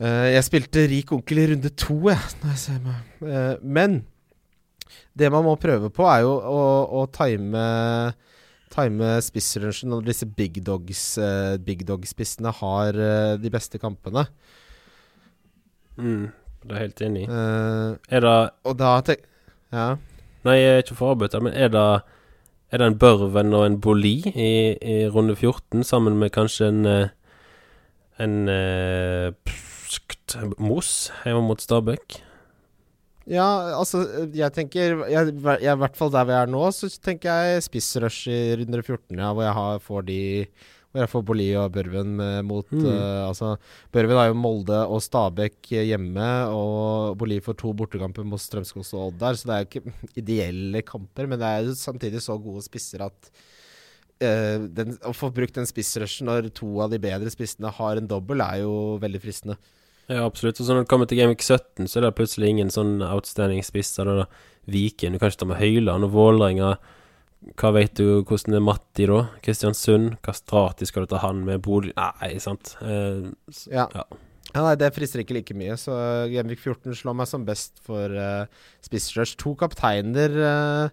Eh, jeg spilte rik onkel i runde to, jeg, når jeg ser meg. Eh, men det man må prøve på, er jo å, å time Time spissrunchen når disse big dogs-spissene Big dog-spissene har eh, de beste kampene. Mm, det er jeg helt enig i. Uh, Er det og da tenk... Ja. Nei, jeg er ikke for å avbøte, men er det Er det en Børven og en Boli i, i runde 14, sammen med kanskje en en, En pst, Mos hjemme mot Stabæk? Ja, altså, jeg tenker jeg, jeg, I hvert fall der vi er nå, så tenker jeg spissrush i runde 14, ja, hvor jeg har, får de Hvor jeg får Boli og Børven mot Mm. uh, Altså, Børven har jo Molde og Stabæk hjemme, og Boli får to bortekamper mot Strømskog og Odd der, så det er jo ikke ideelle kamper, men det er jo samtidig så gode spisser at uh, den, å få brukt den spissrushen når to av de bedre spissene har en dobbel, er jo veldig fristende. Ja, absolutt. Og så når det kommer til Gamevik 17, så er det plutselig ingen sånn outstanding spisser. Da, da. Viken, du kan ikke ta med Høyland og Vålerenga. Hva vet du hvordan det er Matti, da? Kristiansund. Kastrati, skal du ta han med Bodø Nei, sant. Eh, så, Ja. Ja. Ja, nei, Det frister ikke like mye, så Genvik 14 slår meg som best for uh, spissrush. To kapteiner uh,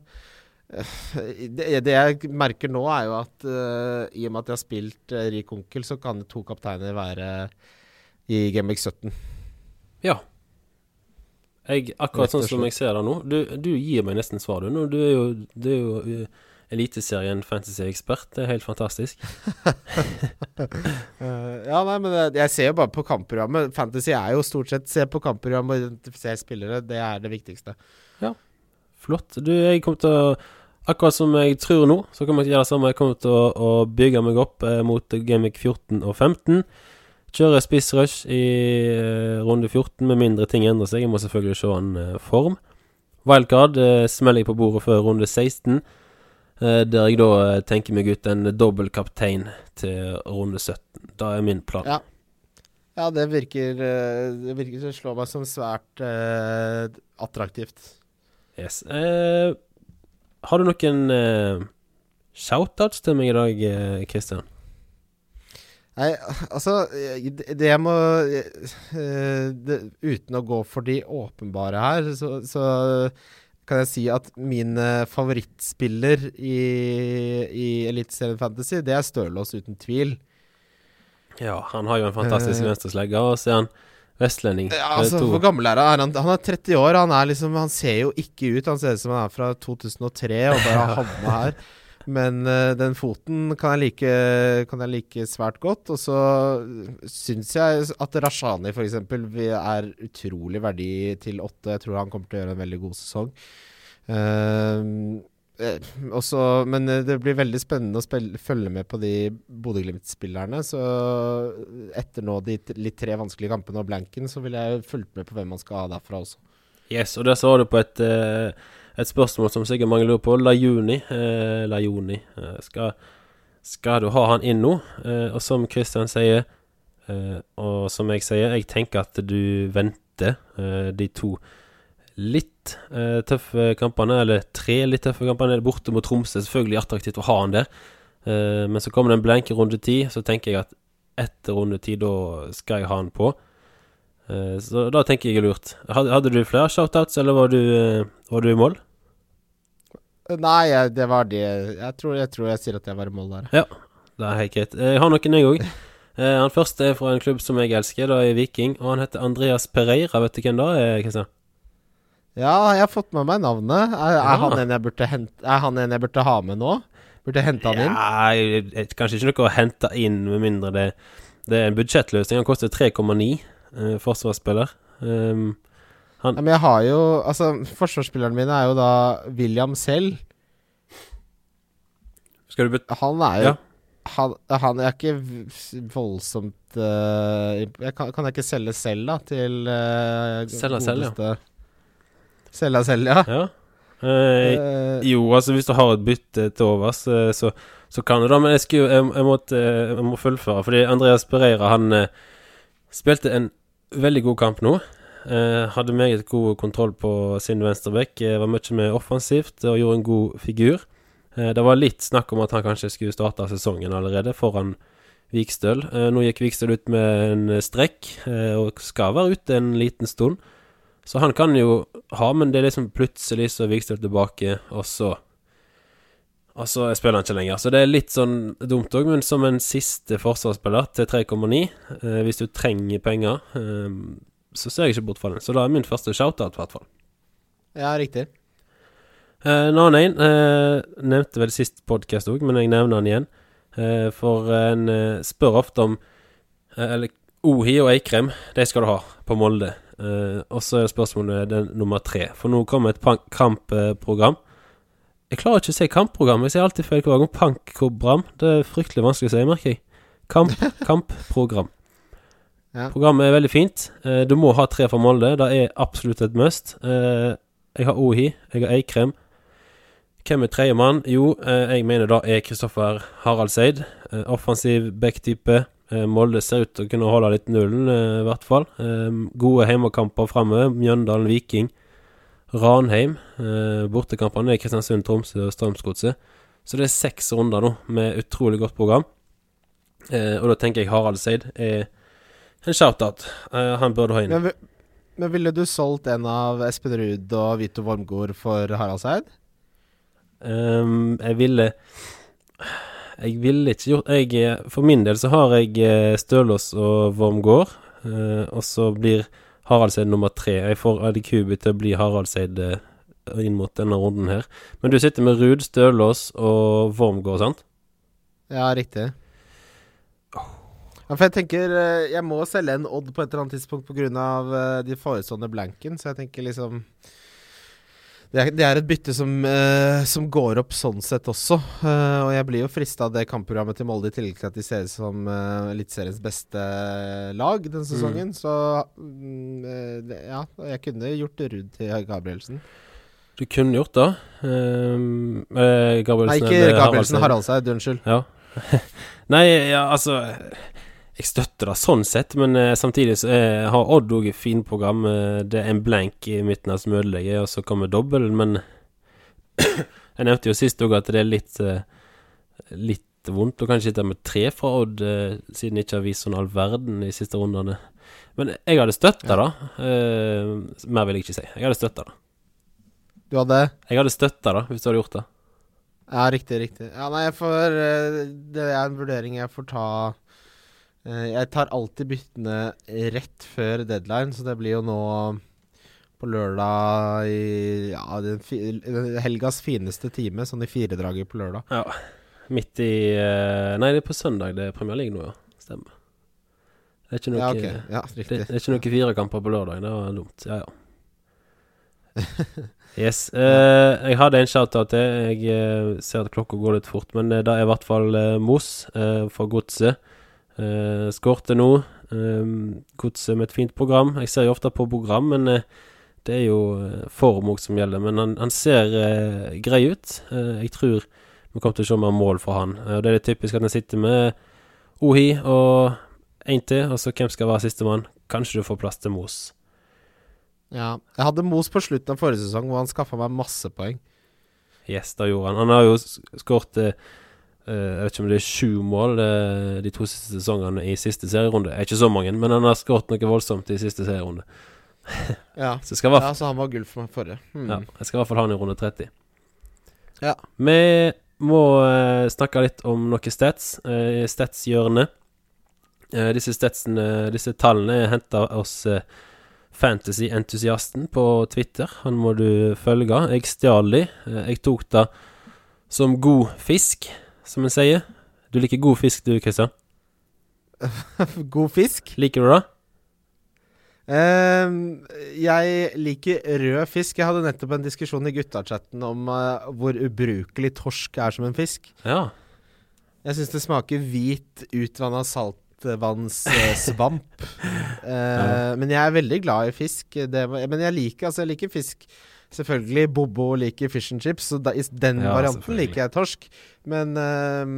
det, det jeg merker nå, er jo at uh, i og med at jeg har spilt uh, rik onkel, så kan to kapteiner være i Gameweek 17. ja. Jeg, akkurat sånn som jeg ser det nå Du, du gir meg nesten svar, du. Du er jo, du er jo uh, Eliteserien fantasy-ekspert. Det er helt fantastisk. Eh, ja, nei, men jeg, jeg ser jo bare på kampprogrammet. Fantasy er jo stort sett se på kampprogrammet og identifisere spillere. Det er det viktigste. Ja, Flott. Du, jeg kommer til å Akkurat som jeg tror nå, så kommer jeg til å gjøre det samme. Jeg kommer til å, å bygge meg opp eh, mot Gamic 14 og 15. Kjøre spissrush i eh, runde 14 med mindre ting endrer seg. Jeg må selvfølgelig se en eh, form. Wildcard eh, smeller jeg på bordet før runde 16. eh, der jeg da tenker meg ut en dobbel kaptein til runde 17. Da er min plan. Ja. Ja, det virker Det virker som slår meg som svært uh, attraktivt. Yes. Uh, har du noen eh, shoutouts til meg i dag, Kristian? Nei, altså Det jeg må eh, det, Uten å gå for de åpenbare her, så, så kan jeg si at min eh, favorittspiller i, i Eliteserien Fantasy, det er Stølås, uten tvil. Ja, han har jo en fantastisk Eh. venstreslegger, og så er han vestlending. Ja, altså, Hvor gammel er han? han? Han er 30 år. Han, er liksom, han ser jo ikke ut. Han ser ut som han er fra 2003 og bare har havna her. Men uh, den foten kan jeg, like, kan jeg like svært godt. Og så syns jeg at Rashani f.eks. er utrolig verdi til åtte. Jeg tror han kommer til å gjøre en veldig god sesong. Uh, eh, også, men eh, det blir veldig spennende å spille, følge med på de Bodø-Glimt-spillerne. Så etter nå de litt tre vanskelige kampene og blanken, så ville jeg fulgt med på hvem man skal ha derfra også. Yes, og der så du på et, eh, et spørsmål som sikkert mange lurer på. Lajuni. Eh, Lajoni. Eh, skal, skal du ha han inn nå? Eh, og som Christian sier, eh, og som jeg sier, jeg tenker at du venter eh, de to litt eh, tøffe kampene, eller tre litt tøffe kampene. Borte mot Tromsø, selvfølgelig attraktivt å ha han der. Eh, men så kommer det en blank i runde ti, så tenker jeg at etter runde ti, da skal jeg ha han på. Så da tenker jeg lurt. Hadde, hadde du flere shoutouts, eller var du, var du i mål? Nei, det var det jeg tror, jeg tror jeg sier at jeg var i mål der. Ja, Det er helt greit. Eh, Jeg har noen, jeg òg. Han første er fra en klubb som jeg elsker, da er Viking. Og han heter Andreas Pereira. Vet du hvem da er, Kristian? Ja, jeg har fått med meg navnet. Er, Ja. er, han, en jeg burde hente, er han en jeg burde ha med nå? Burde jeg hente han inn? Ja, jeg- kanskje ikke noe å hente inn, med mindre det, det er en budsjettløsning. Han koster 3,9, eh, forsvarsspiller. Um, Ja, men jeg har jo Altså, forsvarsspillerne mine er jo da William selv. skal du bytte Han er jo Ja. han, han er ikke voldsomt uh, jeg kan, kan jeg ikke selge selv, da, til uh, Selge selv, ja. Selge selv, ja. Ja. Eh, Eh, Jo, altså hvis du har et bytte til overs, eh, så, så kan du da. Men jeg, skulle, jeg, jeg, måtte, eh, jeg må fullføre. Fordi Andreas Pereira han eh, spilte en veldig god kamp nå. Eh, hadde meget god kontroll på sin venstrebekk. Eh, var mye mer offensivt og gjorde en god figur. Eh, det var litt snakk om at han kanskje skulle starte sesongen allerede foran Vikstøl. Nå gikk Vikstøl ut med en strekk og skal være ute en liten stund. Så han kan jo ha, men det er liksom plutselig så er Vikstøl tilbake, og så Og så spiller han ikke lenger. Så det er litt sånn dumt òg, men som en siste forsvarsspiller til 3,9, eh, hvis du trenger penger, så ser jeg ikke bort fra den. Så da er min første shoutout, i hvert fall. ja, riktig. Eh, En annen en, eh, nevnte vel sist podkast òg, men jeg nevner den igjen. Uh, for en spør ofte om Eller Ohi og Eikrem, de skal du ha på Molde. Og så er spørsmålet den nummer tre. For nå kommer et kampprogram. Jeg klarer ikke å si kampprogram. Jeg sier alltid feil hver gang. Pankprogram. Det er fryktelig vanskelig å si, merker jeg. Kamp, kampprogram. Ja. Programmet er veldig fint. Eh, du må ha tre fra Molde. Det er absolutt et must. Eh, jeg har Ohi, jeg har Eikrem. Hvem er tredjemann? Jo, eh, jeg mener da er Kristoffer Haraldseid. Offensiv backtype. Molde ser ut til å kunne holde litt nullen, i hvert fall. Gode heimekamper framover. Mjøndalen, Viking, Ranheim. Bortekampene er Kristiansund, Tromsø og Strømsgodset. Så det er seks runder nå med utrolig godt program. Og da tenker jeg Haraldseid er en shout-out. Uh, han burde ha inn. Men, men ville du solgt en av Espen Ruud og Vito Wormgård for Haraldseid? Um, jeg ville Jeg ville ikke gjort jeg, For min del så har jeg eh, Stølås og Wormgård, Uh, og så blir Haraldseid nummer tre. Jeg får Adikubi til å bli Haraldseid inn mot denne runden her. Men du sitter med Ruud, Stølås og Wormgård, sant? Ja, riktig. Ja, for jeg tenker eh, Jeg må selge en Odd på et eller annet tidspunkt pga. Uh, de forestående blanken, så jeg tenker liksom det er, det er et bytte som, uh, som går opp sånn sett også. Uh, og jeg blir jo frista av det kampprogrammet til Molde, i tillegg til at de ser ut som uh, Eliteseriens beste lag denne sesongen. Så mm, eh, det, ja, jeg kunne gjort Ruud til Gabrielsen. Du kunne gjort det. Um, eh, Gabrielsen Nei, ikke Gabrielsen. Haraldseid, unnskyld. Ja. Nei, ja, altså jeg støtter det sånn sett, men eh, samtidig så er, har Odd òg et fint program. Eh, det er en blank i midten her som ødelegger, og så kommer dobbel, men jeg nevnte jo sist òg at det er litt eh, litt vondt å kanskje sitte med tre fra Odd, eh, siden de ikke har vist sånn all verden i siste rundene. Men jeg hadde støtta Ja. det. Eh, mer vil jeg ikke si. Jeg hadde støtta det. Du hadde Jeg hadde støtta det, hvis du hadde gjort det. Ja, riktig, riktig. Ja, nei, jeg får eh, Det er en vurdering jeg får ta eh, Jeg tar alltid byttene rett før deadline, så det blir jo nå på lørdag i ja, den fi, helgas fineste time, sånn i firedraget på lørdag. Ja. Midt i eh, Nei, det er på søndag det er Premier League nå, ja. Stemmer. Det er ikke noe, Ja, okay. Ja, det, det er ikke noe firekamper på lørdag. Det var dumt. Ja, ja. Yes. Uh, jeg hadde en shout-out til. Jeg uh, ser at klokka går litt fort, men eh, det er i hvert fall uh, Moss uh, fra Godset. Uh, Skårte nå. Uh, Godset med et fint program. Jeg ser jo ofte på program, men uh, det er jo eh, form òg som gjelder. Men han, han ser uh, grei ut. Eh, jeg tror vi kommer til å se mer mål fra han. Eh, det er litt typisk at han sitter med Ohi og én til, og så hvem skal være sistemann? Kanskje du får plass til Mos. Ja. Jeg hadde Mos på slutten av forrige sesong, hvor han skaffa meg masse poeng. Yes, det gjorde han. Han har jo skåret eh, Jeg vet ikke om det er sju mål eh, de to siste sesongene i siste serierunde. Det er ikke så mange, men han har skåret noe voldsomt i siste serierunde. Ja. Så skal, ja, så han var gull for meg forrige. Hmm. Ja, jeg skal i hvert fall ha han i runde 30. Ja. Vi må uh, snakke litt om noen stats. Uh, Stats-hjørnet. Eh, disse statsene, disse tallene er henta hos uh, Fantasy-entusiasten på Twitter. Han må du følge. Jeg stjal de. Uh, jeg tok det som god fisk, som en sier. Du liker god fisk du, Kristian? God fisk. Liker du det? Uh, jeg liker rød fisk. Jeg hadde nettopp en diskusjon i guttachatten om uh, hvor ubrukelig torsk er som en fisk. Ja. Jeg syns det smaker hvit, utvanna saltvannssvamp. uh, Men jeg er veldig glad i fisk. Det, men jeg liker, altså, jeg liker fisk Selvfølgelig, Bobo liker fish and chips, så da, i den Ja, varianten liker jeg torsk. Men ehm,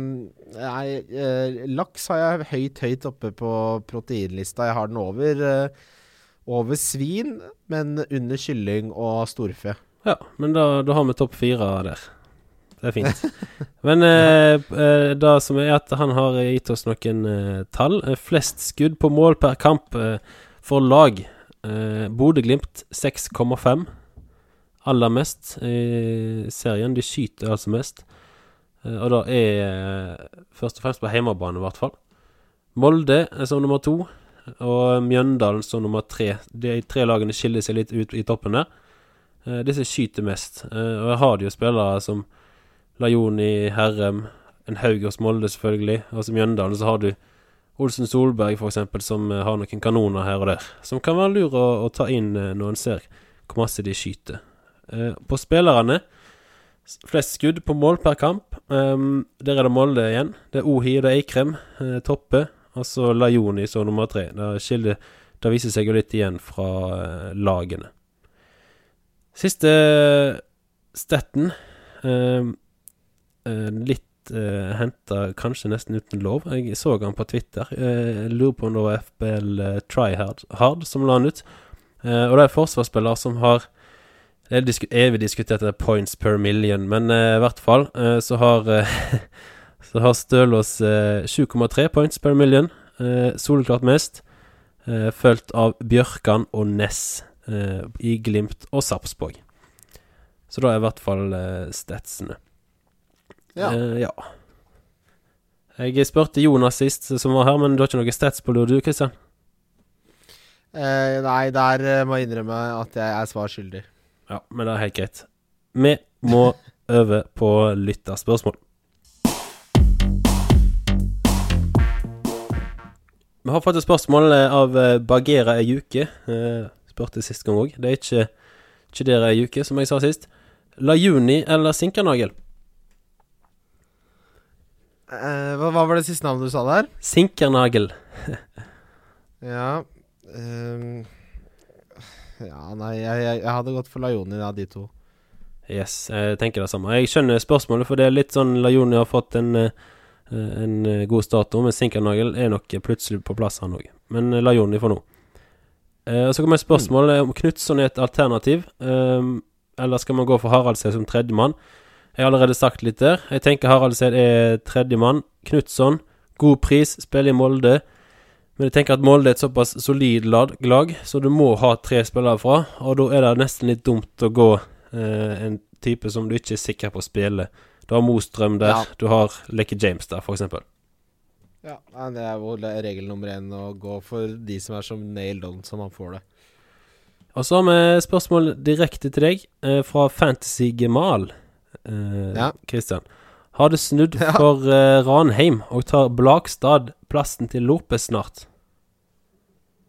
nei, eh, laks har jeg høyt, høyt oppe på proteinlista. Jeg har den over, eh, over svin, men under kylling og storfe. Ja, men da, da har vi topp fire der. Det er fint. Men eh, det som er at han har gitt oss noen tall. Flest skudd på mål per kamp for lag. Eh, Bodø-Glimt 6,5. Aller mest i serien. De skyter altså mest. Eh, og da er eh, først og fremst på hjemmebane, i hvert fall. Molde er som nummer to. Og Mjøndalen som nummer tre. De tre lagene skiller seg litt ut i toppen der. Eh, disse skyter mest. Og jeg har de jo spillere som Lajoni, Herrem, en haug hos Molde, selvfølgelig. Og som Mjøndalen så har du Olsen Solberg, eksempel, som har noen kanoner her og der. Som kan være lur å, å ta inn når en ser hvor masse de skyter. Eh, på spillerne Flest skudd på mål per kamp. Um, der er det Molde igjen. Det er Ohi og det er Eikrem. Eh, Toppe. Og så Lajoni som nummer tre. Det, skilder, det viser seg jo litt igjen fra eh, lagene. Siste stetten eh, eh, Litt uh, henta kanskje nesten uten lov. Jeg så han på Twitter. Eh, jeg lurer på om det var FBL Tryhard Hard som la han ut. Eh, og det er forsvarsspillere som har Det er evig diskutert det points per million, men uh, i hvert fall uh, så har uh, Så har Stølås eh, 7,3 points per million. Soleklart mest. Fulgt av Bjørkan og Ness i Glimt og Sarpsborg. Så da er i hvert fall statsene. Ja. Ja. Jeg spurte Jonas sist, som var her, men du har ikke noe stats på lur, du, Kristian? Nei, der må jeg innrømme at jeg er svar skyldig. Ja, men det er helt greit. Vi må over på lytterspørsmål. Vi har fått et spørsmål eh, av eh, Bagheera Ejuke. Eh, spurte sist gang òg. Det er ikke, dere Ejuke, som jeg sa sist. Lajuni eller Sinkernagel? Eh, hva, hva var det siste navnet du sa der? Sinkernagel. Ja ehm, Ja, nei, jeg, jeg, jeg hadde gått for Lajoni av de to. Yes, jeg tenker det samme. Jeg skjønner spørsmålet, for det er litt sånn Lajoni har fått en, eh, eh, en eh, god start nå, men Sinkernagel er nok plutselig på plass, han òg. Men Lajoni for nå. Eh, og så kommer et spørsmål eh, om Knutson er et alternativ, eh, eller skal man gå for Haraldseid som tredjemann? Jeg har allerede sagt litt der. Jeg tenker Haraldseid er tredjemann. Knutson, god pris, spiller i Molde. Men jeg tenker at Molde er et såpass solid lag, så du må ha tre spillere fra. Og da er det nesten litt dumt å gå eh, en type som du ikke er sikker på å spille. Du har Mostrøm der, Ja. du har Lekke James der, eksempel. Ja, Det er jo regel nummer én å gå for de som er som nailed on, som man får det. Og så har vi spørsmål direkte til deg, eh, fra Fantasy Gemal. Eh, Ja. Christian. Har det snudd Ja. for uh, Ranheim, og tar Blakstad plassen til Lopez snart?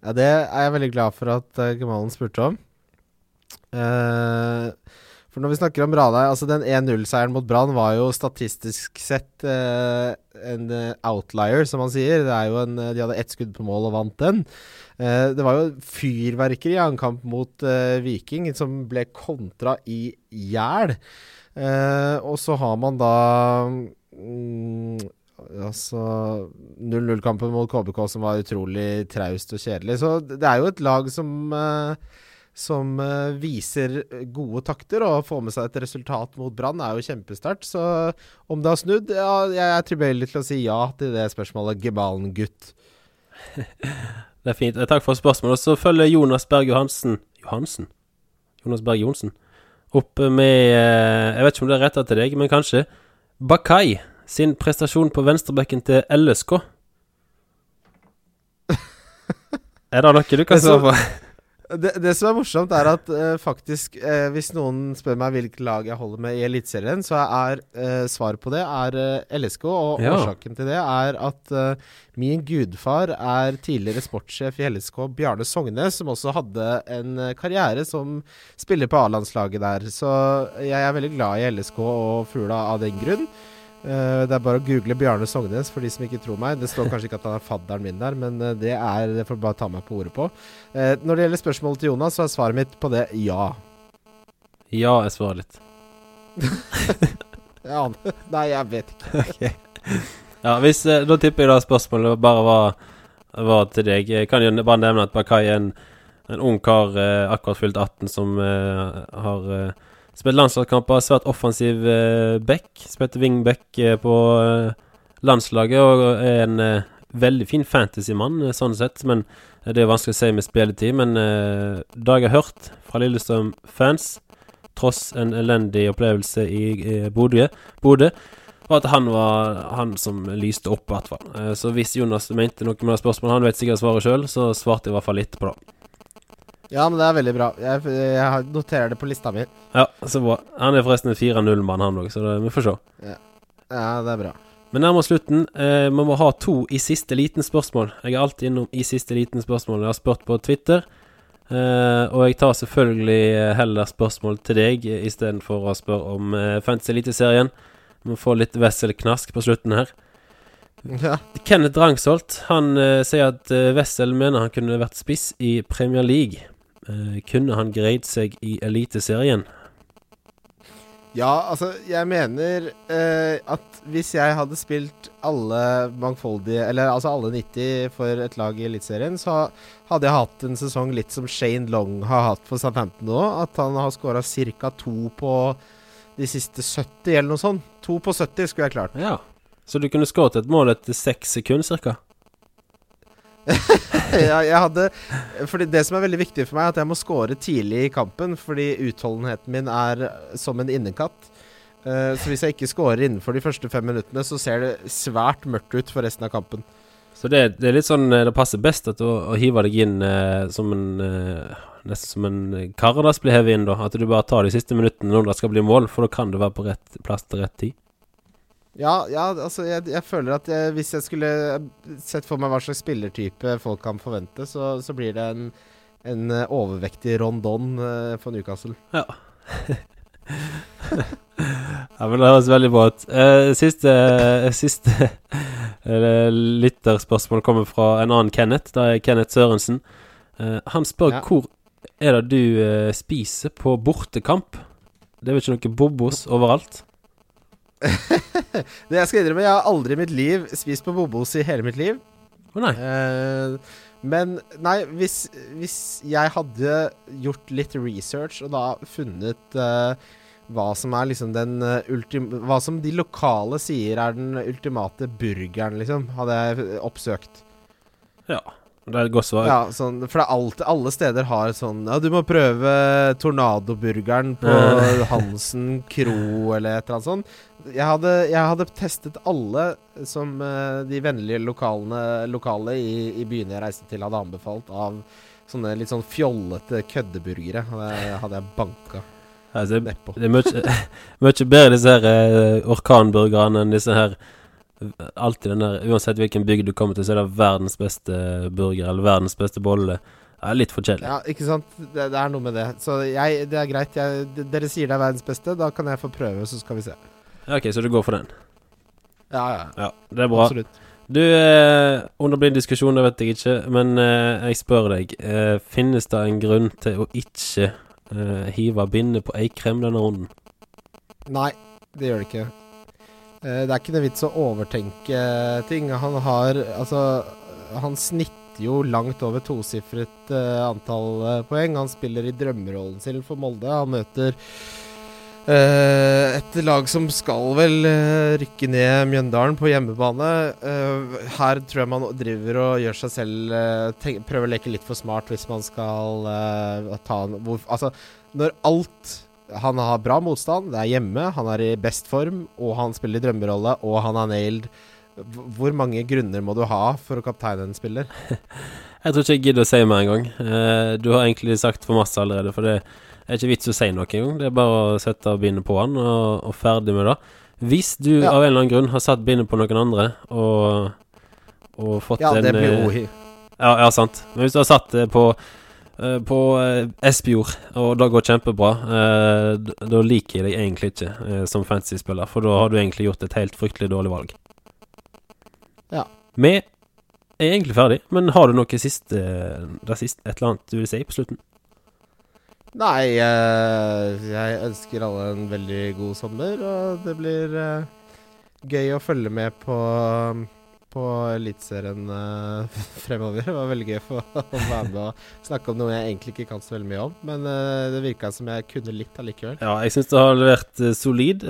Ja, Det er jeg veldig glad for at uh, Gemalen spurte om. Uh, for når vi snakker om Ranheim Altså Den 1-0-seieren mot Brann var jo statistisk sett uh, en eh, outlier, som man sier. Det er jo en, eh, de hadde ett skudd på mål og vant den. Uh, det var jo fyrverkeri i annen kamp mot uh, Viking som ble kontra i hjel. Eh, og så har man da mm, Altså 0-0-kampen mot KBK som var utrolig traust og kjedelig. Så det er jo et lag som eh, som eh, viser gode takter og få med seg et resultat mot Brann, er jo kjempesterkt. Så om det har snudd Ja, jeg er tilbøyelig til å si ja til det spørsmålet. Gebalen gutt. Det er fint. Eh, Takk for spørsmålet. Så følger Jonas Berg Johansen Johansen? Jonas Berg Johnsen opp med eh, Jeg vet ikke om det er retta til deg, men kanskje. Bakai sin prestasjon på venstrebekken til LSK. Er det noe du kan svare på? Det, det som er morsomt, er at uh, faktisk uh, Hvis noen spør meg hvilket lag jeg holder med i Eliteserien, så er uh, svaret på det er LSK. Og Ja. årsaken til det er at min gudfar er tidligere sportssjef i LSK, Bjarne Sognes, som også hadde en karriere som spiller på A-landslaget der. Så jeg er veldig glad i LSK og Fugla av den grunn. Eh, det er bare å google Bjarne Sognes for de som ikke tror meg. Det står kanskje ikke at han er fadderen min der, men eh, det er Det får du bare ta meg på ordet på. Eh, når det gjelder spørsmålet til Jonas, så er svaret mitt på det ja. Ja, jeg svarer litt. ja, Nei, jeg vet ikke. Ja, hvis Da tipper jeg da spørsmålet bare var, var til deg. Jeg kan jo bare nevne at Bakai er en, en ung kar eh, akkurat fylt 18 som eh, har eh, spilt landslagskamper. Svært offensiv eh, back. Spilte wingback eh, på eh, landslaget og er en eh, veldig fin fantasymann, eh, sånn sett. Men det er vanskelig å si med spilletid. Men det jeg har hørt fra Lillestrøm-fans, tross en elendig opplevelse i Bodø, Bodø var at han var han som lyste opp, i hvert fall. Så hvis Jonas mente noe med det spørsmålet, han vet sikkert svaret sjøl, så svarte jeg i hvert fall litt på det. Ja, men det er veldig bra. Jeg, jeg noterer det på lista mi. Ja, så bra. Han er forresten en 4-0-mann, han òg, så det, vi får se. Ja, det er bra. Men nærmere slutten. Eh, vi må ha to i siste liten spørsmål. Jeg er alltid innom i siste liten spørsmål. Jeg har spurt på Twitter. Eh, og jeg tar selvfølgelig eh, heller spørsmål til deg eh, istedenfor å spørre om eh, Fantasy Eliteserien. Vi får litt Wessel-knask på slutten her. Ja. Kenneth Drangsholt Han eh, sier at eh, Wessel mener han kunne vært spiss i Premier League. Eh, kunne han greid seg i Eliteserien? Ja, altså, jeg mener eh, at hvis jeg hadde spilt alle mangfoldige Eller altså alle 90 for et lag i Eliteserien, så hadde jeg hatt en sesong litt som Shane Long har hatt for Southampton nå. At han har skåra ca. to på de siste 70, eller noe sånt. To på 70 skulle jeg klart. Ja. Så du kunne skåret et mål etter seks sekunder ca.? ja, jeg hadde Fordi det som er veldig viktig for meg, er at jeg må score tidlig i kampen. Fordi utholdenheten min er som en innekatt. Uh, så hvis jeg ikke scorer innenfor de første fem minuttene, så ser det svært mørkt ut for resten av kampen. Så det, det er litt sånn eh, Det passer best at du, å hive deg inn uh, som en uh, Nesten som en Karadas blir hevet inn, da. At du bare tar de siste minuttene når det skal bli mål, for da kan du være på rett plass til rett tid. Ja, ja altså jeg, jeg føler at jeg, hvis jeg skulle sett for meg hva slags spillertype folk kan forvente, så, så blir det en, en eh, overvektig Rondon uh, for Newcastle. Ja. ja, men det høres veldig bra ut. Uh, siste siste uh, lytterspørsmål kommer fra en annen Kenneth. Det er Kenneth Sørensen. Eh, han spør Ja. hvor er det du eh, spiser på bortekamp? Det er vel ikke noe bobos overalt? Det jeg skal innrømme, jeg har aldri i mitt liv spist på Bobos i hele mitt liv. Å nei. Eh, men nei, hvis, hvis jeg hadde gjort litt research og da funnet eh, hva som er liksom den eh, ultim... Hva som de lokale sier er den ultimate burgeren, liksom, hadde jeg oppsøkt. Ja. Det er et godt svar. Ja, sånn, for det alltid, alle steder har sånn Ja, du må prøve Tornadoburgeren på. Hansen kro, eller et eller annet sånt. Jeg hadde, jeg hadde testet alle som eh, de vennlige lokalene, lokale i, i byene jeg reiste til, hadde anbefalt av sånne litt sånn fjollete køddeburgere. Det hadde jeg banka Altså, det, er mye, bedre disse her eh, orkanburgerne enn disse her Alltid den der Uansett hvilken bygd du kommer til, så er det verdens beste burger eller verdens beste bolle. Det er litt for kjedelig. Ja, ikke sant. Det, det er noe med det. Så jeg, det er greit. Jeg, dere sier det er verdens beste. Da kan jeg få prøve, så skal vi se. Ja, ok, så du går for den? Ja, ja. Ja, det er bra. Absolutt. Du, eh, om det blir en diskusjon, det vet jeg ikke, men eh, jeg spør deg. Eh, finnes det en grunn til å ikke eh, hive bindet på eikrem denne runden? Nei, det gjør det ikke. Eh, det er ikke noe vits å overtenke ting. Han har Altså, han snitter jo langt over tosifret eh, antall eh, poeng. Han spiller i drømmerollen sin for Molde. Han møter Uh, et lag som skal vel uh, rykke ned Mjøndalen på hjemmebane. Uh, her tror jeg man driver og gjør seg selv Prøver å leke litt for smart hvis man skal ta en hvor, Altså, når alt han har bra motstand, det er hjemme, han er i best form, og han spiller drømmerolle, og han er nailed. Hvor mange grunner må du ha for å kapteine en spiller? Jeg tror ikke jeg gidder å si mer engang. Eh, du har egentlig sagt for masse allerede, for det er ikke vits å si noe engang. Det er bare å sette bindet på han, og, og ferdig med det. Hvis du Ja. av en eller annen grunn har satt bindet på noen andre, og, og fått Ja, en det blir eh, ohi. Ja, ja, sant. Men hvis du har satt det på eh, på eh, Espejord, og det går kjempebra, eh, da liker jeg deg egentlig ikke eh, som fantasy-spiller, for da har du egentlig gjort et helt fryktelig dårlig valg. Ja. Vi er egentlig ferdig, men har du noe siste, siste et eller annet du vil si på slutten? Nei, eh, jeg ønsker alle en veldig god sommer, og det blir eh, gøy å følge med på på Eliteserien uh, fremover. Det var veldig gøy for å være med og snakke om noe jeg egentlig ikke kan så veldig mye om. Men uh, det virka som jeg kunne litt allikevel. Ja, jeg syns det har levert uh, solid.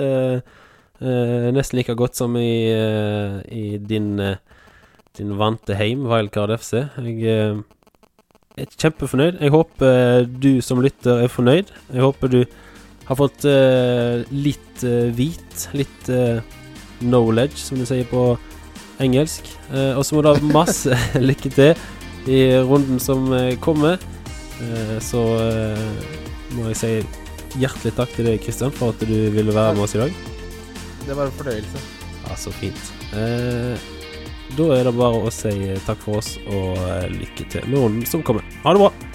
nesten like godt som i, i din, din vante heim, Wildcard FC. Jeg er kjempefornøyd. Jeg håper du som lytter er fornøyd. Jeg håper du har fått litt hvit, litt knowledge, som du sier på engelsk. Eh, og så må du ha masse lykke til i runden som eh, kommer. Eh, så må jeg si hjertelig takk til deg, Kristian, for at du ville være med oss i dag. Det var en fornøyelse. Ja, så fint. Eh, da er det bare å si takk for oss og lykke til med runden som kommer. Ha det bra!